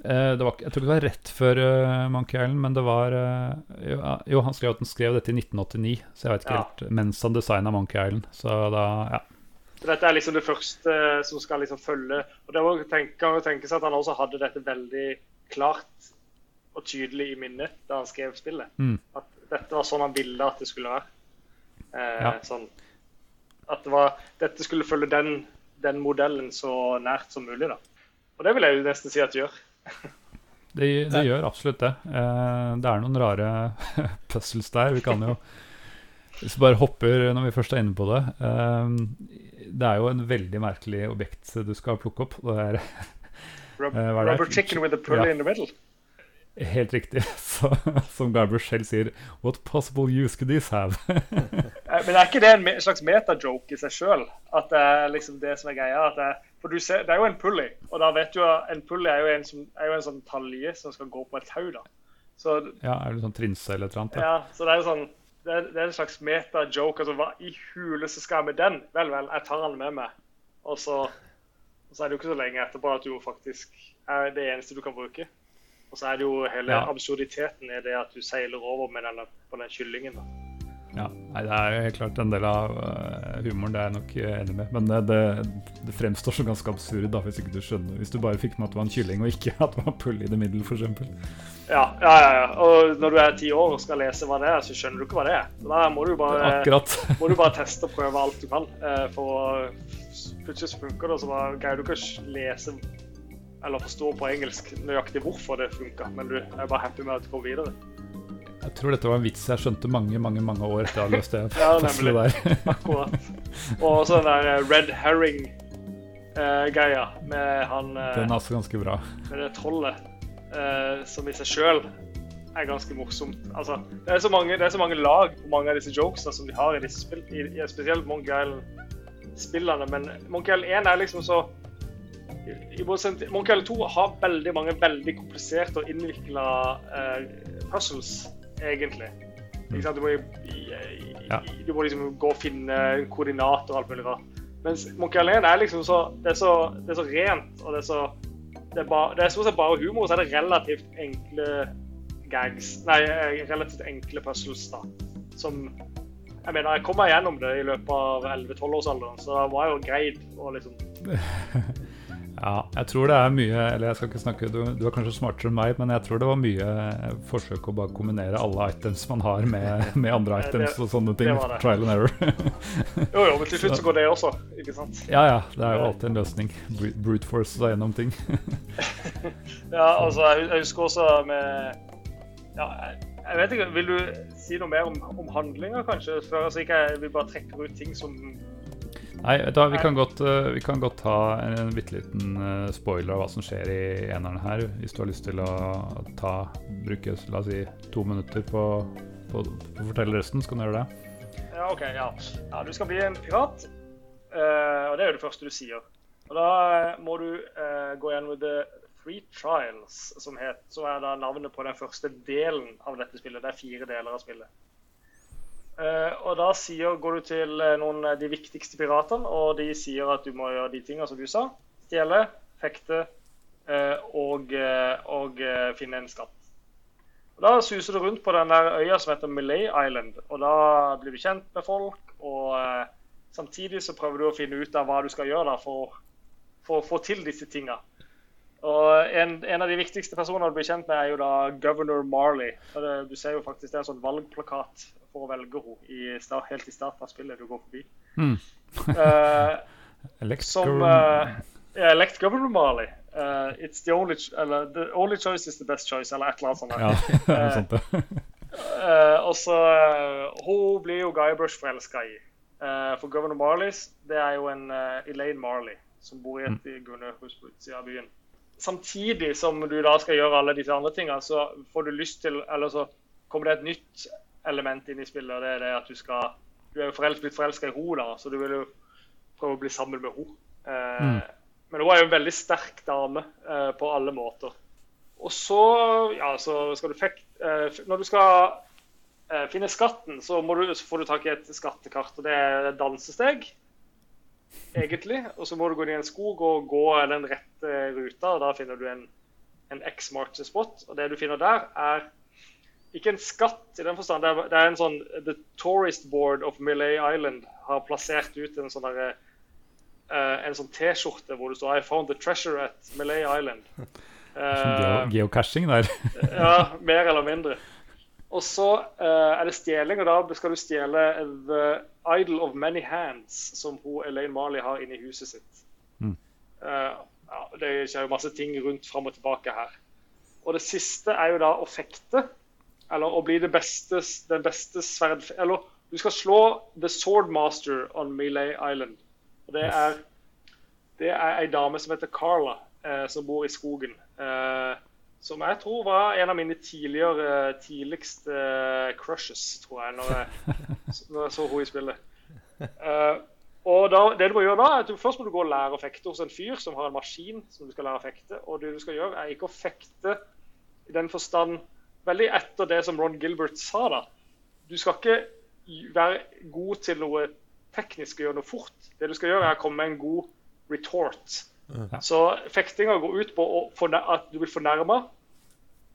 Eh, det var, jeg tror ikke det var rett før eh, Monkey Island, men det var eh, jo, han skrev at han skrev dette i 1989, så jeg vet ikke Ja. helt Mens han designa Monkey Island. Så da, ja. Dette er liksom det første som skal liksom følge Og det må å tenke, tenkes at han også hadde dette veldig klart og tydelig i minnet da han skrev spillet. Mm. At dette var sånn han ville at det skulle være. Eh, Ja. sånn, at det var, dette skulle følge den, den modellen så nært som mulig. da. Og det vil jeg jo nesten si at det gjør. Det, det gjør absolutt det. Eh, det er noen rare puzzles der. Vi kan jo Hvis vi bare hopper når vi først er inne på det eh, Det er jo en veldig merkelig objekt du skal plukke opp. Det er Eh, er rubber chicken with a pulley Ja. in the middle. Helt riktig. Så, som Garber selv sier What possible use could this have? Eh, Men er ikke det en slags metajoke i seg sjøl? At det er liksom det som er greia? At det, er- for du ser, det er jo en pulley, og da vet du at en pulley er jo en, som, er jo en sånn talje som skal gå på et tau. da. Så, ja, er det sånn trinse eller et eller annet? Ja. ja, så det er jo sånn det er, det er en slags meta-joke. Altså, hva i huleste skal jeg med den? Vel, vel, jeg tar den med meg. Og så, og så er det jo ikke så lenge etterpå at du faktisk er det eneste du kan bruke. Og så er det jo hele Ja. absurditeten i det at du seiler over med denne, på den kyllingen. da. Ja, nei, Det er jo helt klart en del av eh, humoren, det er jeg nok eh, enig med. Men det, det, det fremstår som ganske absurd da, hvis ikke du skjønner Hvis du bare fikk med at det var en kylling, og ikke at det var pull i det middel, f.eks. Ja, ja, ja, ja. Og når du er ti år og skal lese hva det er, så skjønner du ikke hva det er. Da må du bare, må du bare teste og prøve alt du kan. eh, For plutselig så funker det, og så bare greier du ikke å lese eller forstå på engelsk nøyaktig hvorfor det funka, men du er bare happy med at du går videre. Jeg tror dette var en vits jeg skjønte mange mange, mange år etter jeg hadde løst det Ja, nemlig. der. Akkurat. Og så den der eh, red herring-greia med han uh, Den er altså ganske bra. med det trollet, uh, som i seg sjøl er ganske morsomt. Altså, det, er så mange, det er så mange lag på mange av disse jokesene som de har i disse spill, i, i spesielt Monkey Island-spillene. Men Monkey Island 1 er liksom så i, Monkey Island 2 har veldig mange veldig kompliserte og innvikla eh, puzzles, egentlig. Ikke sant? Du, må, Ja. du må liksom gå og finne koordinater og alt mulig rart. Mens Monkey Alene er liksom så Det er så, det er så rent, og det er så det er, bare, det er stort sett bare humor, så er det relativt enkle gags Nei, eh, relativt enkle puzzles, da. Som Jeg mener, jeg kom meg gjennom det i løpet av 11-12-årsalderen, så det var jo greit å liksom Ja, jeg tror det er mye Eller jeg skal ikke snakke Du, du er kanskje smartere enn meg, men jeg tror det var mye eh, forsøk å bare kombinere alle items man har, med, med andre Det- items og sånne ting. det det. Trial and error. Jo, jo, men til slutt så går det også, ikke sant? ja ja, det er jo alltid en løsning. Brute force seg gjennom ting. Ja, altså, jeg, husker også med Ja, jeg vet ikke, vil du si noe mer om, om handlinger, kanskje? Før altså ikke jeg vil bare trekke ut ting som Nei, hva, vi kan godt, eh, vi kan godt ta en, en bitte liten eh, spoiler av hva som skjer i eneren her. Hvis du har lyst til å ta, bruke la oss si, to minutter på, på, på å fortelle resten, så kan du gjøre det. Ja, OK. Ja. ja du skal bli en pirat, Uh, og det er jo det første du sier. Og da må du uh, gå gjennom The Three Trials, som, het, som er da navnet på den første delen av dette spillet. Det er fire deler av spillet. Eh, og da sier, går du til eh, noen av de viktigste piratene, og de sier at du må gjøre de tingene som du sa. Stjele, fekte eh, og, eh, og eh, finne en skatt. Og Da suser du rundt på den der øya som heter Malay Island, og da blir du kjent med folk. Og eh, samtidig så prøver du å finne ut av hva du skal gjøre for, for å få til disse tinga. Og en, en av de viktigste personene du blir kjent med, er jo da governor Marley. Du ser jo faktisk det er en sånn valgplakat for å velge henne helt i starten av spillet du går forbi. Mm. uh, som Governor- yeah, elect governor Marley. Uh, it's the only, eller, the only choice is the best choice, eller et eller annet sånt. Ja, sånt. ja. Eh, og så eh, Hun blir jo Guybrush forelska i. Eh, for governor Marleys, det er jo en eh, Elaine Marley som bor i et mm. gunnehus på utsida av byen. Samtidig som du da skal gjøre alle disse andre tingene, så får du lyst til Eller så kommer det et nytt element inn i spillet, og det er det at du skal Du er jo forelsk, blitt forelska i henne, så du vil jo prøve å bli sammen med henne. Eh, Mm. Men hun er jo en veldig sterk dame eh, på alle måter. Og så, ja, så skal du fek eh, Når du skal eh, finne skatten, så, du, så får du tak i et skattekart. og Det er et dansesteg, egentlig. Og så må du gå inn i en skog og gå den rette ruta. og Da finner du en, en X marks spot. Og det du finner der, er ikke en skatt i den forstand. Det er, det er en sånn The Tourist Board of Millay Island har plassert ut en sånn derre uh, en sånn T-skjorte hvor det står I found the treasure at Millay Island. Eh, geocaching der. ja, mer eller mindre. Og så uh, er det stjeling, og da skal du stjele The Idol of Many Hands, som hun Elaine Marley har inne i huset sitt. Mm. Ja, det skjer jo masse ting rundt fram og tilbake her. Og det siste er jo da å fekte, eller å bli det beste, den beste sverd... Eller du skal slå The Swordmaster on Melee Island. Og det er, det er ei dame som heter Carla, eh, som bor i skogen. Eh, som jeg tror var en av mine tidligere, tidligste eh, crushes, tror jeg, når jeg, når jeg så henne i spillet. Eh, og da, det du må gjøre da, er at du, Først må du gå og lære å fekte hos en fyr som har en maskin som du skal lære å fekte. Og det du skal gjøre, er ikke å fekte i den forstand veldig etter det som Ron Gilbert sa. da. Du skal ikke være god til noe teknisk og gjøre noe fort. Det du skal gjøre, er å komme med en god retort. Ja. Så fektinga går ut på at du blir fornærma,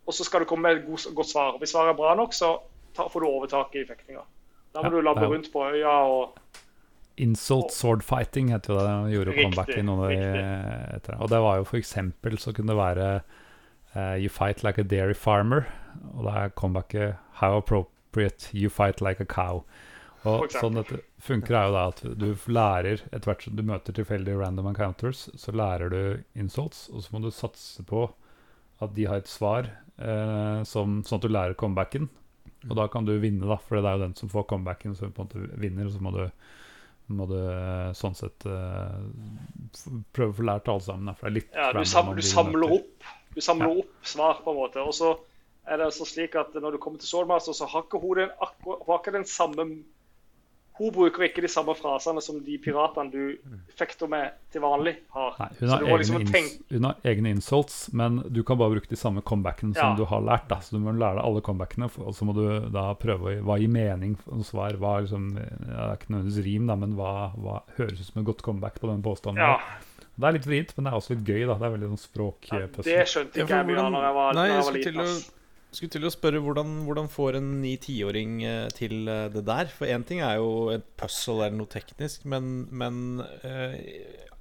og så skal du komme med et god, godt svar. Hvis svaret er bra nok, så får du overtaket i fektinga. Da må ja, du labbe rundt på øya og Insult sword fighting heter det. De gjorde comeback i noen av de etter. Og det var jo for eksempel så kunne det være uh, You fight like a dairy farmer. Og da er comebacket How appropriate you fight like a cow. Og sånn dette funker er jo da at du lærer Etter hvert som du møter tilfeldige random encounters, så lærer du insults, og så må du satse på at de har et svar, eh, som, sånn at du lærer comebacken. Og da kan du vinne, da, for det er jo den som får comebacken, som på en måte vinner. Og så må du må du eh, sånn sett eh, prøve å få lært alle sammen. For det er litt ja, du, sam du samler opp Du samler ja. opp svar, på en måte. Og så er det altså slik at når du kommer til Soulmaster, så har ikke hun den, har ikke den samme hun bruker ikke de samme frasene som de piratene du fekter med til vanlig har. Nei, hun, har liksom tenke... hun har egne insults, men du kan bare bruke de samme comebackene som ja. du har lært. Da. Så du må lære deg alle comebackene, og så må du da prøve hva gir mening og svar. Hva liksom, ja, det er ikke nødvendigvis rim, da, men hva, hva, høres ut som et godt comeback på den påstanden? Ja. Det er litt vrient, men det er også litt gøy. da, Det er veldig sånn språk... Ja, det skjønte ikke jeg mye av da jeg var, Nei, jeg var liten. Skulle til å spørre hvordan, hvordan får en 9-10-åring eh, til eh, det der? For én ting er jo et puzzle eller noe teknisk, men, men eh,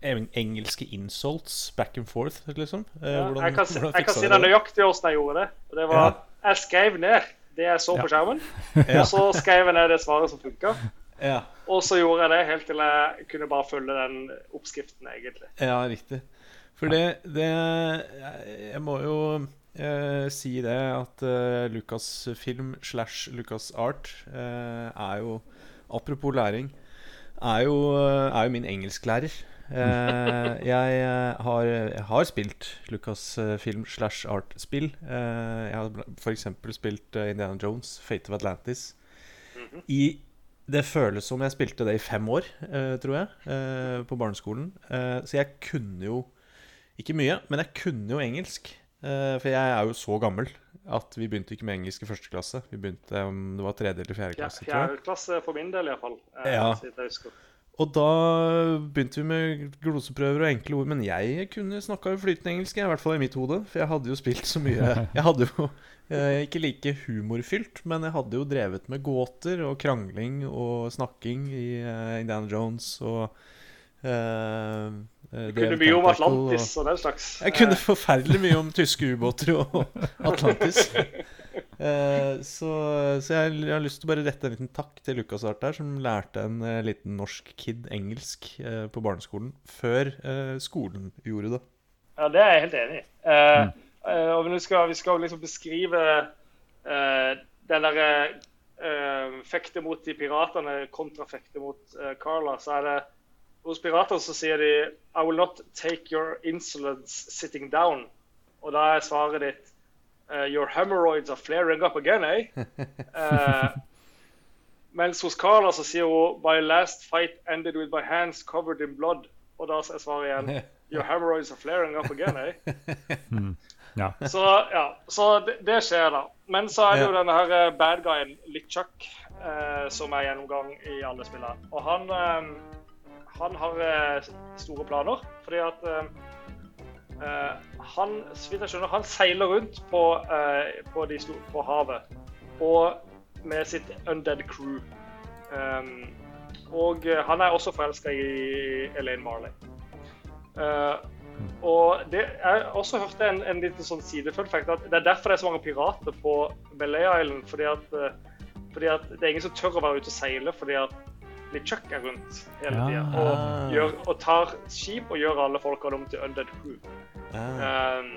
engelske insults back and forth, liksom? Uh, ja, hvordan, jeg kan, hvordan jeg kan si det nøyaktig hvordan jeg gjorde det. Det var ja. Jeg skrev ned det jeg så på skjermen, og så skrev jeg ned det svaret som funka. Ja. Og så gjorde jeg det helt til jeg kunne bare følge den oppskriften, egentlig. Ja, riktig. For det, det Jeg må jo eh, si det at eh, Lucasfilm slash LucasArt eh, er jo Apropos læring, er jo, eh, er jo min engelsklærer. Eh, jeg, eh, har, jeg har spilt Lucasfilm slash Art-spill. Eh, jeg har f.eks. spilt Indiana Jones, Fate of Atlantis. Mhm. I det føles som jeg spilte det i fem år, eh, tror jeg, eh, på barneskolen. Eh, så jeg kunne jo Ikke mye, men jeg kunne jo engelsk. For jeg er jo så gammel at vi begynte ikke med engelsk i første klasse. Vi begynte om Det var tredje eller fjerde klasse. Ja, fjerde klasse for min del, iallfall. Uh, ja. Og da begynte vi med gloseprøver og enkle ord. Men jeg kunne snakka flytende engelsk, i hvert fall i mitt hode. For jeg hadde jo spilt så mye Jeg hadde jo uh, ikke like humorfylt, men jeg hadde jo drevet med gåter og krangling og snakking i Indiana Jones og Eh, du kunne mye om Atlantis og, og den slags. Jeg kunne forferdelig mye om tyske ubåter og Atlantis. Uh, så, så jeg, jeg, har lyst til å bare rette en liten takk til Lukas Art der, som lærte en uh, liten norsk kid engelsk uh, på barneskolen før skolen gjorde det. Ja, det er jeg helt enig i. Mm. og vi skal, vi skal liksom beskrive den derre fekte mot de piratene kontra fekte mot Carla, så er det hos pirater så sier de I will not take your insolence sitting down. Og da er svaret ditt uh, Your hemorrhoids are flaring up again, eh? Uh, mens hos Carla så sier hun My last fight ended with my hands covered in blood. Og da er svaret igjen Your hemorrhoids are flaring up again, eh? Mm. Ja. Så, ja, så det, det, skjer, da. Men så er det jo denne her eh, bad guyen, Litchuk, uh, som er gjennomgang i alle spillene. Og han um, han har store planer. Fordi at han, så vidt jeg skjønner, han seiler rundt på, på, på havet. Og med sitt undead crew. Um, og han er også forelska i Elaine Marley. Uh, og det, Jeg også hørte en, en liten sånn fact at det er derfor det er så mange pirater på Belay Island. Fordi at, fordi at det er ingen som tør å være ute og seile fordi at LeChuck er rundt hele tida ja. og, og, tar skip og gjør alle folka om til undead crew. Ja. Um,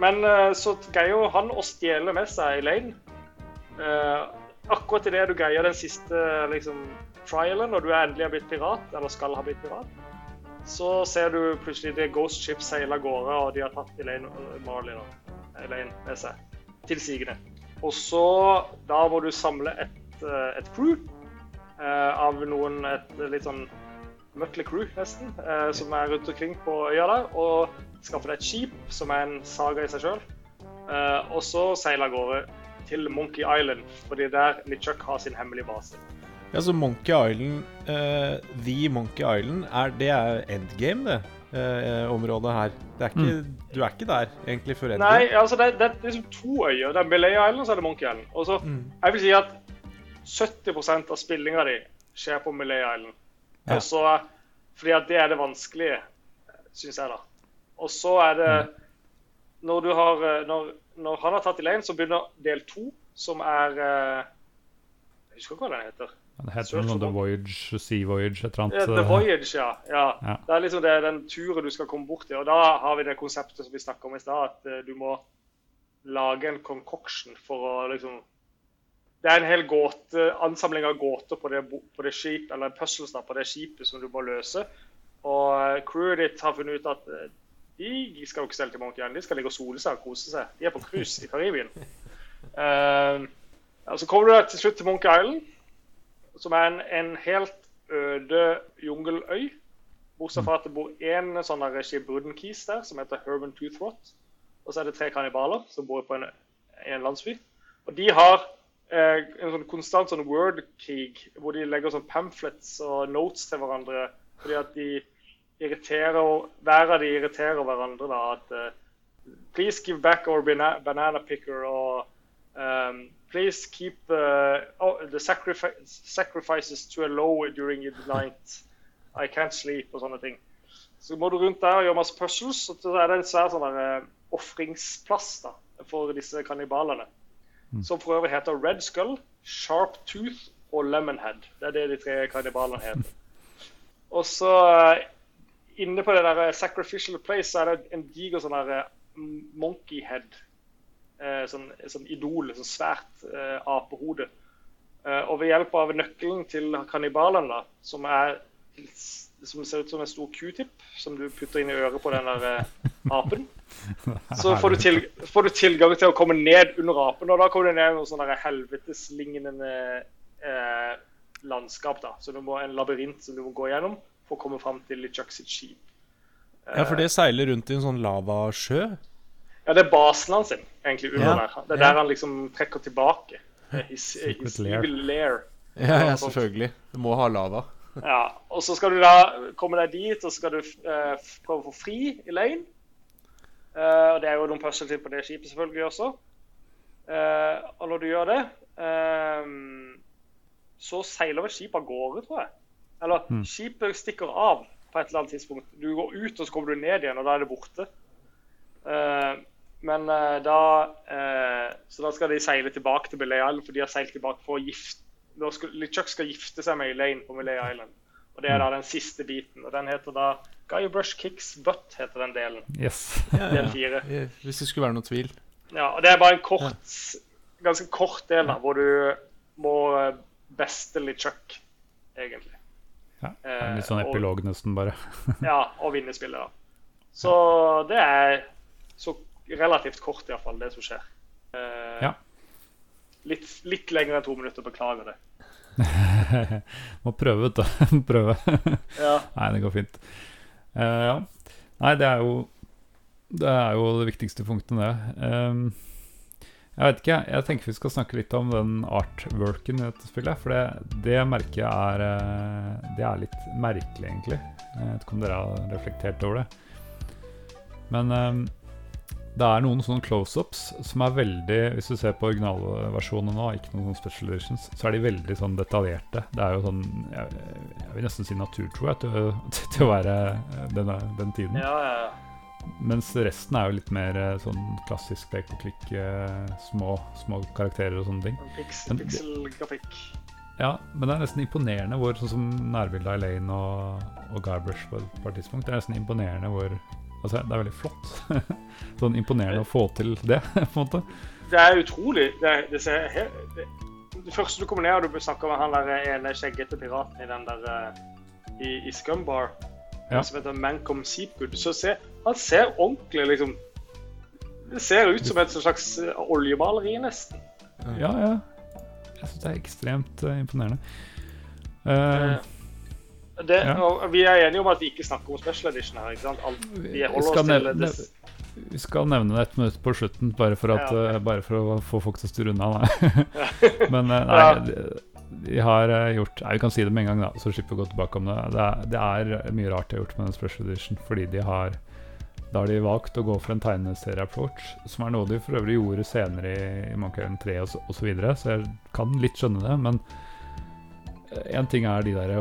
men uh, så greier han å stjele med seg Elaine. Uh, akkurat idet du greier den siste liksom, trialen, når du endelig har blitt pirat, eller skal ha blitt pirat, så ser du plutselig det Ghost Ship seile av gårde, og de har tatt Elaine Marley da, Elaine med seg til sigende. Og så da må du samle et, eh, et crew eh, av noen et litt sånn Mutley crew, nesten, eh, som er rundt omkring på øya der, og skaffe deg et skip, som er en saga i seg sjøl. Eh, og så seile av gårde til Monkey Island, fordi der LeChuck har sin hemmelige base. Ja, så Monkey Island uh, The Monkey Island, er, det er endgame, det? uh, området her. Det er ikke, Du er ikke der egentlig før endgame? Nei, altså det, det er liksom to øyer. Det er Belay Island og så er det Monkey Island. Og så, Mm. Jeg vil si at 70 av spillinga di skjer på Millay Island. Ja. Også, fordi at det er det vanskelige, syns jeg, da. Og så er det Når du har eh, Når, når han har tatt Elaine, så begynner del to, som er eh, Jeg husker ikke hva den heter. Det heter noe The Voyage, Sea Voyage, et eller annet. The eh, Voyage, ja. ja. Ja. Det er liksom det, den turen du skal komme bort til. Og da har vi det konseptet som vi snakka om i stad, at du må lage en concoction for å liksom Det er en hel gåte, ansamling av gåter på det, på det skip, eller puzzles da, på det skipet som du må løse. Og crewet ditt har funnet ut at de skal jo ikke stelle til Island, de skal ligge og sole seg og kose seg. De er på cruise i Karibien. Uh, så kommer du til slutt til Monkey Island som er en, en helt øde jungeløy. Bortsett fra at det bor én sånn regi Shibuden-kis der, som heter Herman Toothrot. Og så er det tre kannibaler som bor på en, en landsby. Og de har eh, en sånn konstant sånn word-krig, hvor de legger sånn pamphlets og notes til hverandre fordi at de irriterer Hver av de irriterer hverandre. da, at eh, Please give back our bana banana picker og um, Please keep uh, oh, the sacrifi sacrifices to a low during the night. I can't sleep og sånne ting. Så må du rundt der og gjøre masse puzzles, og så er det en svær sånn der, eh, ofringsplass da, for disse kannibalene. Som for øvrig heter Red Skull, Sharp Tooth og Lemonhead. Det er det de tre kannibalene heter. Og så inne på det der eh, sacrificial place så er det en diger sånn der eh, monkey head. Eh, sånn, sånn idol, sånn svært eh, apehode. Eh, og ved hjelp av nøkkelen til kannibalen, da, som er som ser ut som en stor q-tip som du putter inn i øret på den der apen, så får du, til, får du tilgang til å komme ned under apen. Og da kommer du ned i noe sånn helveteslignende eh, landskap. da, så du må En labyrint som du må gå gjennom for å komme fram til LeChuck sitt skip. Ja, for det seiler rundt i en sånn lavasjø. Ja, det er basen hans, egentlig, under Ja, der. Det er ja. der han liksom trekker tilbake. His, his lair. lair. Ja, ja, selvfølgelig. Du må ha lava. Ja, og så skal du da komme deg dit, og så skal du uh, prøve å få fri Elaine. Uh, og det er jo noen puzzle til på det skipet selvfølgelig også. Uh, og når du gjør det, eh, så seiler vel skipet av gårde, tror jeg. Eller skipet stikker av på et eller annet tidspunkt. Du går ut, og så kommer du ned igjen, og da er det borte. Uh, men uh, da uh, Så da skal de seile tilbake til Belay Island, for de har seilt tilbake for å gifte skal, LeChuck skal gifte seg med Elaine på Millay Island. Og Det er da den siste biten. og Den heter da Guybrush Kicks Butt, heter den delen. Yes. Ja, Del ja. fire. Hvis det skulle være noen tvil. Ja, og Det er bare en kort, ganske kort del da, hvor du må beste Lichuk, egentlig. Ja, en litt Eh, sånn og- epilog nesten, bare. Ja, og vinne spillet, da. Så det er så relativt kort, iallfall, det som skjer. Eh, Ja. Litt, litt lenger enn to minutter, beklager det. Må prøve, vet du. prøve. Ja. Nei, det går fint. Eh, ja. Nei, det er jo Det er jo det viktigste punktet, det. Ehm, jeg vet ikke, jeg tenker vi skal snakke litt om den artworken i dette spillet. For det, det merket er eh, Det er litt merkelig, egentlig. Jeg vet ikke om dere har reflektert over det. Men ehm, det er noen sånne close-ups som er veldig Hvis du ser på originalversjonen nå, ikke noen sånne special editions, så er de veldig sånn detaljerte. Det er jo sånn Jeg, jeg vil nesten si naturtro jeg, til, til å være eh, den, den tiden. Ja, ja, ja. Mens resten er jo litt mer eh, sånn klassisk pek og klikk, eh, små, små karakterer og sånne ting. Pixel-grafikk. Ja, men det er nesten imponerende hvor Sånn som nærbildet av Elaine og, og Guybrush på et par tidspunkt. Det er nesten imponerende hvor Altså, det er veldig flott. sånn imponerende å få til det, på en måte. Det er utrolig. Det, er- det, ser helt, det, det første du kommer ned og du snakker med han der ene skjeggete piraten i den der eh, i, i Scumbar, Ja. som heter Mancom Seafood. Så ser, han ser ordentlig liksom Det ser ut som et slags eh, oljemaleri, nesten. Ja, ja. Jeg syns det er ekstremt uh, imponerende. Uh, Det, Ja. og vi er enige om at vi ikke snakker om special edition her. ikke sant? Alt, vi vi, holder skal oss til det. vi skal nevne det et minutt på slutten, bare for, at, Ja. eh, bare for å få folk til å styre unna. Nei. Men nei, Ja. de, de har eh, gjort nei, Vi kan si det med en gang, da, så slipper vi å gå tilbake om det. Det er, det er mye rart de har gjort med den special edition, fordi de har da har de valgt å gå for en tegneserie-approach, som er noe de for øvrig gjorde senere i, Monkey Island 3 og så, så videre, så jeg kan litt skjønne det. Men én ting er de der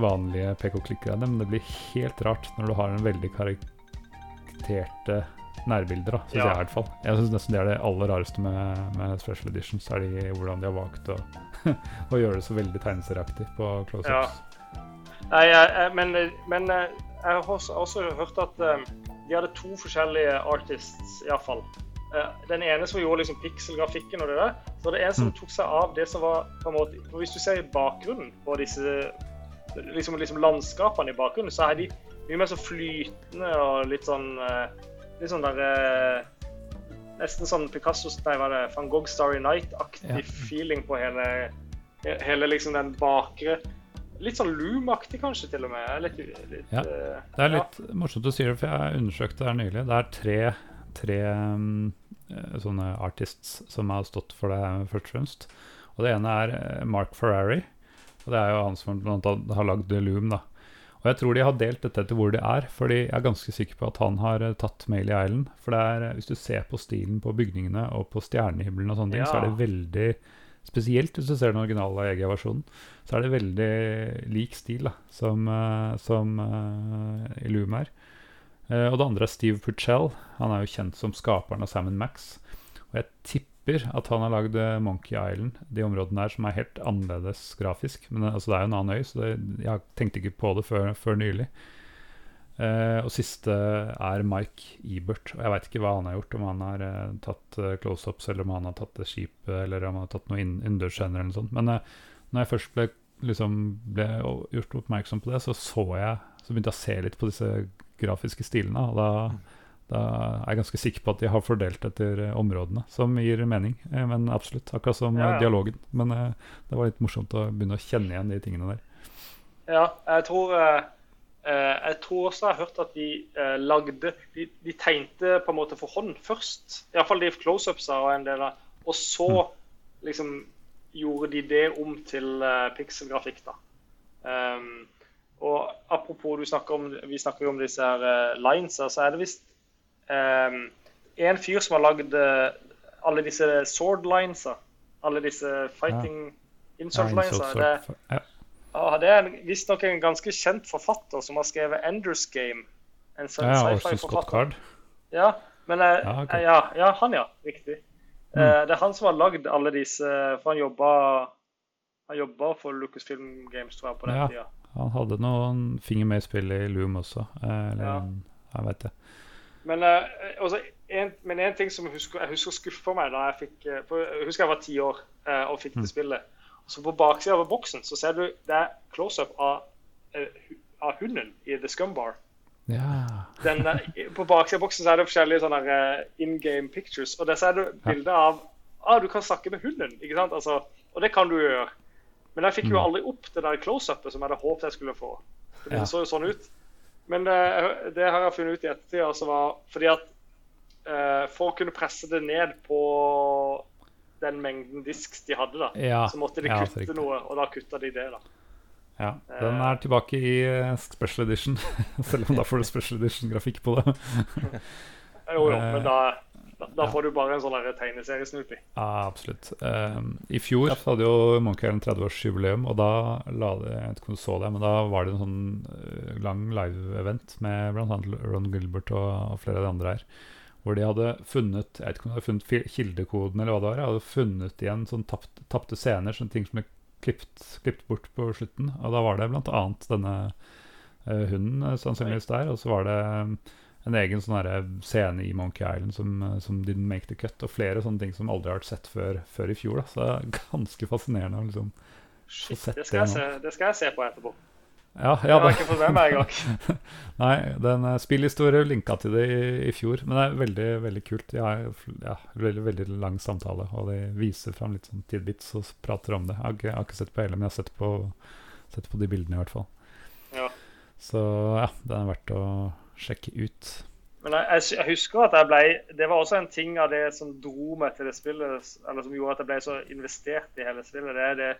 vanlige pek-og-klikk-greiene, men det blir helt rart når du har en veldig karakterte nærbilder, syns Ja. jeg i hvert fall. Jeg syns nesten det er det aller rareste med, med special editions, er de, hvordan de har valgt å, å gjøre det så veldig tegneserieaktig på close-ups. Nei, jeg, jeg, men, men eh, jeg har også, også hørt at eh, de hadde to forskjellige artists, iallfall. Uh, den ene som gjorde liksom pikselgrafikken og det der. Så var det en som Mm. tok seg av det som var på en måte for Hvis du ser i bakgrunnen på disse liksom, liksom landskapene i bakgrunnen, så er de mye mer så flytende og litt sånn eh, Litt sånn der eh, Nesten sånn Picasso Nei, hva er det? Van Gogh Starry Night-aktig Ja. feeling på hele, hele liksom den bakre Litt sånn Loom-aktig kanskje, til og med. Litt, litt, Ja. eh, Det er litt morsomt å si det, for jeg undersøkte det her nylig. Det er tre, tre eh, sånne artists som har stått for det først og fremst. Og det ene er eh, Mark Ferrari. Og det er jo han som blant annet har lagd Loom, da. Og jeg tror de har delt dette etter hvor de er, fordi jeg er ganske sikker på at han har eh, tatt Mailey Island. For det er, eh, hvis du ser på stilen på bygningene og på stjernehimmelen og sånne ting, så er det veldig Spesielt hvis du ser den originale EG-versjonen, så er det veldig lik stil da, som, eh, som uh, i Loom er. Uh, og det andre er Steve Puchell. Han er jo kjent som skaperen av Sam Max. Og jeg tipper at han har lagd eh, Monkey Island, de områdene der som er helt annerledes grafisk. Men eh, altså, det er jo en annen øy, så det, jeg tenkte ikke på det før, før nylig. Uh, og siste er Mike Ebert. Og jeg veit ikke hva han har gjort, om han har uh, tatt uh, close-ups, eller om han har tatt det skipet, eller om han har tatt noe inn- innendørsscener eller noe sånt. Men uh, når jeg først ble, liksom, ble gjort oppmerksom på det, så så jeg Så begynte jeg å se litt på disse grafiske stilene, og da, da er jeg ganske sikker på at de har fordelt etter eh, områdene, som gir mening. Eh, men absolutt, akkurat som Ja, eh, ja. dialogen. Men eh, det var litt morsomt å begynne å kjenne igjen de tingene der. Ja, jeg tror eh, eh, Jeg tror også jeg har hørt at de eh, lagde de, de tegnte på en måte for hånd først. Iallfall de close-upsa og en del av Og så liksom gjorde de det om til pikselgrafikk, da. Um, og apropos du snakker om, vi snakker jo om disse her uh, linesa, så er det visst en fyr som har lagd eh, alle disse sword linesa. Alle disse fighting insult linesa. Det, ja. ja, det er visstnok en ganske kjent forfatter som har skrevet Enders Game. En sci-fi-forfatter. Ja, men eh, Ja, ja, ja, han, ja. Riktig. Mm. Eh, det er han som har lagd alle disse For han jobba Han jobba for Lucasfilm Games, tror jeg, på den Ja. tida. Han hadde noen finger med i spillet i Loom også. Eller, Ja. jeg vet det. Men, eh, men en ting som jeg husker, jeg husker skuffa meg da jeg fikk eh, for Jeg husker jeg var ti år eh, og fikk Mm. det spillet. Så på baksida av boksen så ser du det er close-up av, eh, av hunden i The Scumbar. Ja. den der, på baksiden av boksen så er det forskjellige sånne in game pictures. Og der ser er bilde bilder av ah, du kan snakke med hunden. ikke sant? Altså, og det kan du gjøre. Men jeg fikk jo Mm. aldri opp det der close-upet som jeg hadde håpet jeg skulle få. Ja. Det så jo sånn ut. Men det, det har jeg funnet ut i ettertid. Altså, var fordi at eh, For å kunne presse det ned på den mengden disks de hadde, da, Ja, så måtte de ja, kutte noe, og da kutta de det. da. ja. Den er tilbake i eh, special edition, selv om da får du special edition-grafikk på det. Jo, jo, Eh, men da, da, da ja. får du bare en sånn tegneseriesnoopy. Ja, absolutt. Um, I fjor så hadde jo Monkey Island 30-årsjubileum, og da la det, jeg vet ikke om du så det, men da var det en sånn eh, lang live-event med bl.a. Ron Gilbert og, og flere av de andre her. Hvor de hadde funnet jeg vet ikke om de hadde funnet kildekoden, eller hva det var. De hadde funnet igjen sånn tapt, tapte scener, sånne ting som ble klippet, klippet bort på slutten. Og da var det bl.a. denne uh, hunden eh, sannsynligvis der, og så var det en egen sånn scene i Monkey Island som, eh, som didn't make the cut, og flere sånne ting som aldri har vært sett før, før i fjor. Da. Så det er ganske fascinerende å liksom Shit, det skal, det se, det skal jeg se på etterpå. Ja, ja har jeg ikke fått med meg engang. nei, den uh, spillhistorie linka til det i, i fjor, men det er veldig veldig kult. De har ja, veldig, veldig lang samtale, og de viser fram litt sånn tidbits og prater om det. Jeg har ikke, jeg har ikke sett på hele, men jeg har sett på, sett på de bildene i hvert fall. Ja. Så ja, den er verdt å sjekke ut. Men jeg, jeg, husker at jeg ble Det var også en ting av det som dro meg til det spillet, eller som gjorde at jeg ble så investert i hele spillet. Det er det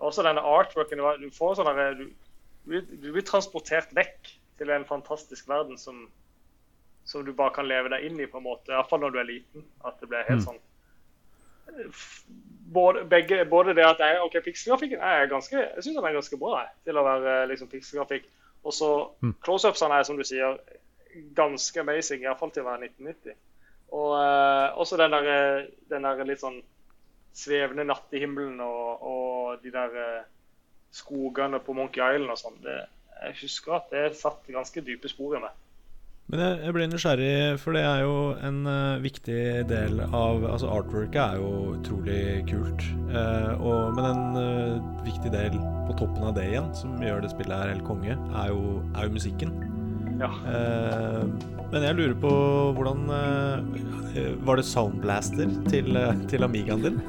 også denne artworken. det var- Du får sånne, du, du, blir- du blir transportert vekk til en fantastisk verden som, som du bare kan leve deg inn i, på en måte. Iallfall når du er liten. At det ble helt Mm. sånn både, begge, både det at jeg, ok, pikselgrafikken er ganske, jeg synes den er ganske bra jeg, til å være liksom pikselgrafikk. Og så Mm. close-upsene er, som du sier, ganske amazing, iallfall til å være 1990. Og uh, også den der, eh, den der litt sånn svevende nattehimmelen og, og de der uh, skogene på Monkey Island og sånn. Jeg husker at det satt ganske dype spor i meg. Men jeg, jeg blir nysgjerrig, for det er jo en uh, viktig del av Altså, artworket er jo utrolig kult. uh, og, men en uh, viktig del på toppen av det igjen, som gjør det spillet her helt konge, er jo, er jo musikken. Ja. Eh, men jeg lurer på hvordan eh, Var det soundblaster til, eh, til Amigaen din?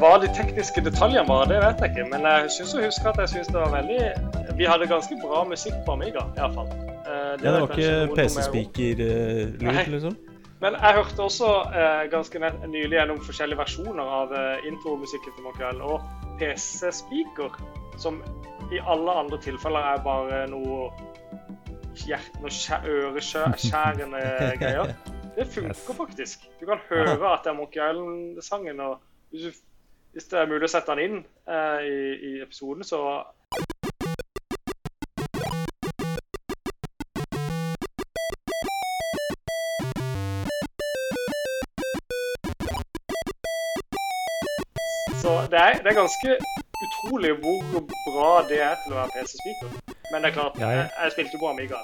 Hva de tekniske detaljene var, det vet jeg ikke. Men jeg syns å huske at jeg synes det var veldig Vi hadde ganske bra musikk på Amiga, iallfall. Uh, Ja, det var ikke PC-speaker-lyd, Nei. liksom? Men jeg hørte også uh, ganske nylig gjennom forskjellige versjoner av uh, intromusikken til Monkey og PC-speaker, som i alle andre tilfeller er bare noe hjert, og øreskjærende greier. Det funker Yes. faktisk. Du kan høre at det er Monkey Island-sangen. og hvis, du, hvis det er mulig å sette den inn uh, i, i episoden, så det er, det er ganske utrolig hvor bra det er til å være PC-speaker. Men det er klart, Jeg- jeg, spilte jo på Amiga.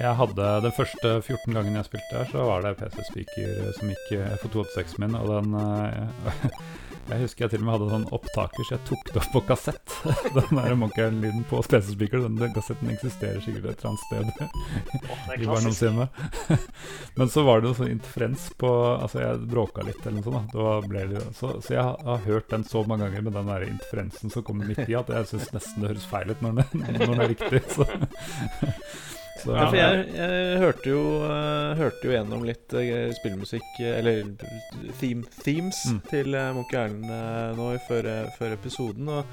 Jeg hadde Den første 14 gangen jeg spilte her, så var det PC-speaker som gikk for FO286 min, og den eh, Jeg husker jeg til og med hadde sånn opptaker, så jeg tok det opp på kassett. Den der Monkey Island-lyden på PC-speaker. Den, kassetten eksisterer sikkert et eller annet sted oh, i barndomshjemmet. Men så var det jo sånn interferens på Altså, jeg bråka litt eller noe sånt. Da. Ble det, så, så jeg har, har hørt den så mange ganger med den der interferensen som kommer midt i, at jeg syns nesten det høres feil ut når den, når den er riktig. Så, så Ja, for jeg, jeg hørte, jo, uh, hørte jo gjennom litt uh, spillmusikk, uh, eller theme, themes, Mm. til Island eh, nå før, før episoden. Og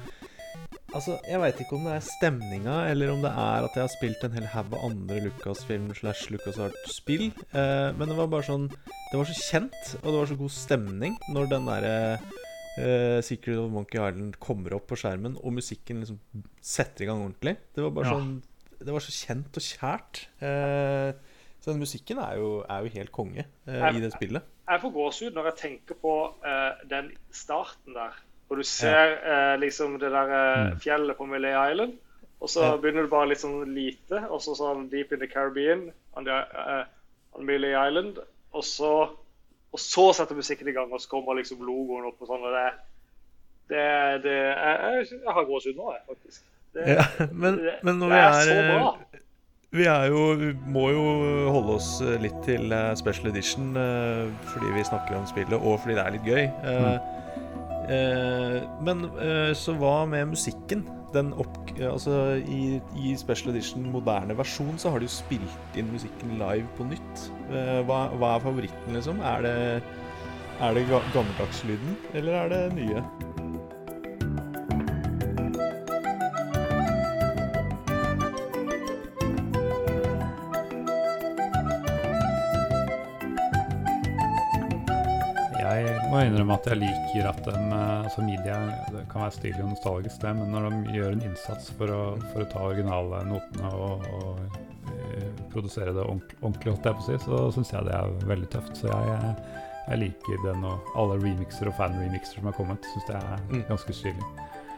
altså, jeg veit ikke om det er stemninga, eller om det er at jeg har spilt en hel haug av andre Lucasfilm slash LucasArt-spill. Eh, men det var bare sånn Det var så kjent, og det var så god stemning når den derre eh, Secret of Monkey Island kommer opp på skjermen, og musikken liksom setter i gang ordentlig. Det var bare Ja. sånn Det var så kjent og kjært. Eh, så den musikken er jo, er jo helt konge eh, i det spillet. Jeg får gåsehud når jeg tenker på eh, den starten der. Hvor du ser eh, liksom det der eh, Mm. fjellet på Millay Island. Og så Ja. begynner du bare litt sånn lite, og så sånn Deep in the Caribbean on, the, eh, on Millay Island. Og så, og så setter musikken i gang, og så kommer liksom logoen opp og sånn. og det, det, det jeg, jeg, jeg har gåsehud nå, jeg, faktisk. Det, Ja, men, det, men når det vi er er så eh, bra. Vi er jo, vi må jo holde oss eh, litt til eh, special edition fordi vi snakker om spillet, og fordi det er litt gøy. Eh, eh, men så hva med musikken? Den opp, altså i, I special edition moderne versjon så har de jo spilt inn musikken live på nytt. Hva, hva er favoritten, liksom? Er det, er det gammeldagslyden, eller er det nye? Innrømme at jeg liker at de, altså media det kan være stilig og nostalgisk, det, men når de gjør en innsats for å, for å ta originale notene og, og eh, produsere det ordentlig, holdt jeg på å si, så syns jeg det er veldig tøft. Så jeg, jeg liker den og alle remixer og fan-remixer som har kommet. Syns det er Mm. ganske stilig.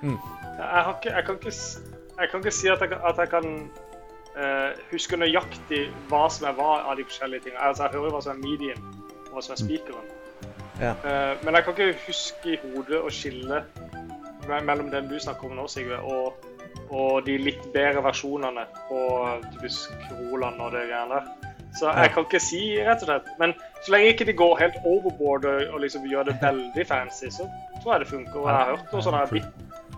Mm. Jeg, har ikke, jeg, kan ikke, jeg kan ikke si at jeg, kan- at jeg kan uh, huske nøyaktig hva som er hva av de forskjellige tingene. Altså, jeg hører hva som er medien, og hva som er speakeren. Ja. Eh, men jeg kan ikke huske i hodet å skille mellom den du snakker om nå, Sigve, og, og de litt bedre versjonene på typisk Roland og det greiene der. Så jeg kan ikke si, rett og slett. Men så lenge ikke de går helt overboard og, liksom gjør det veldig fancy, så tror jeg det funker. Og jeg har hørt noen sånne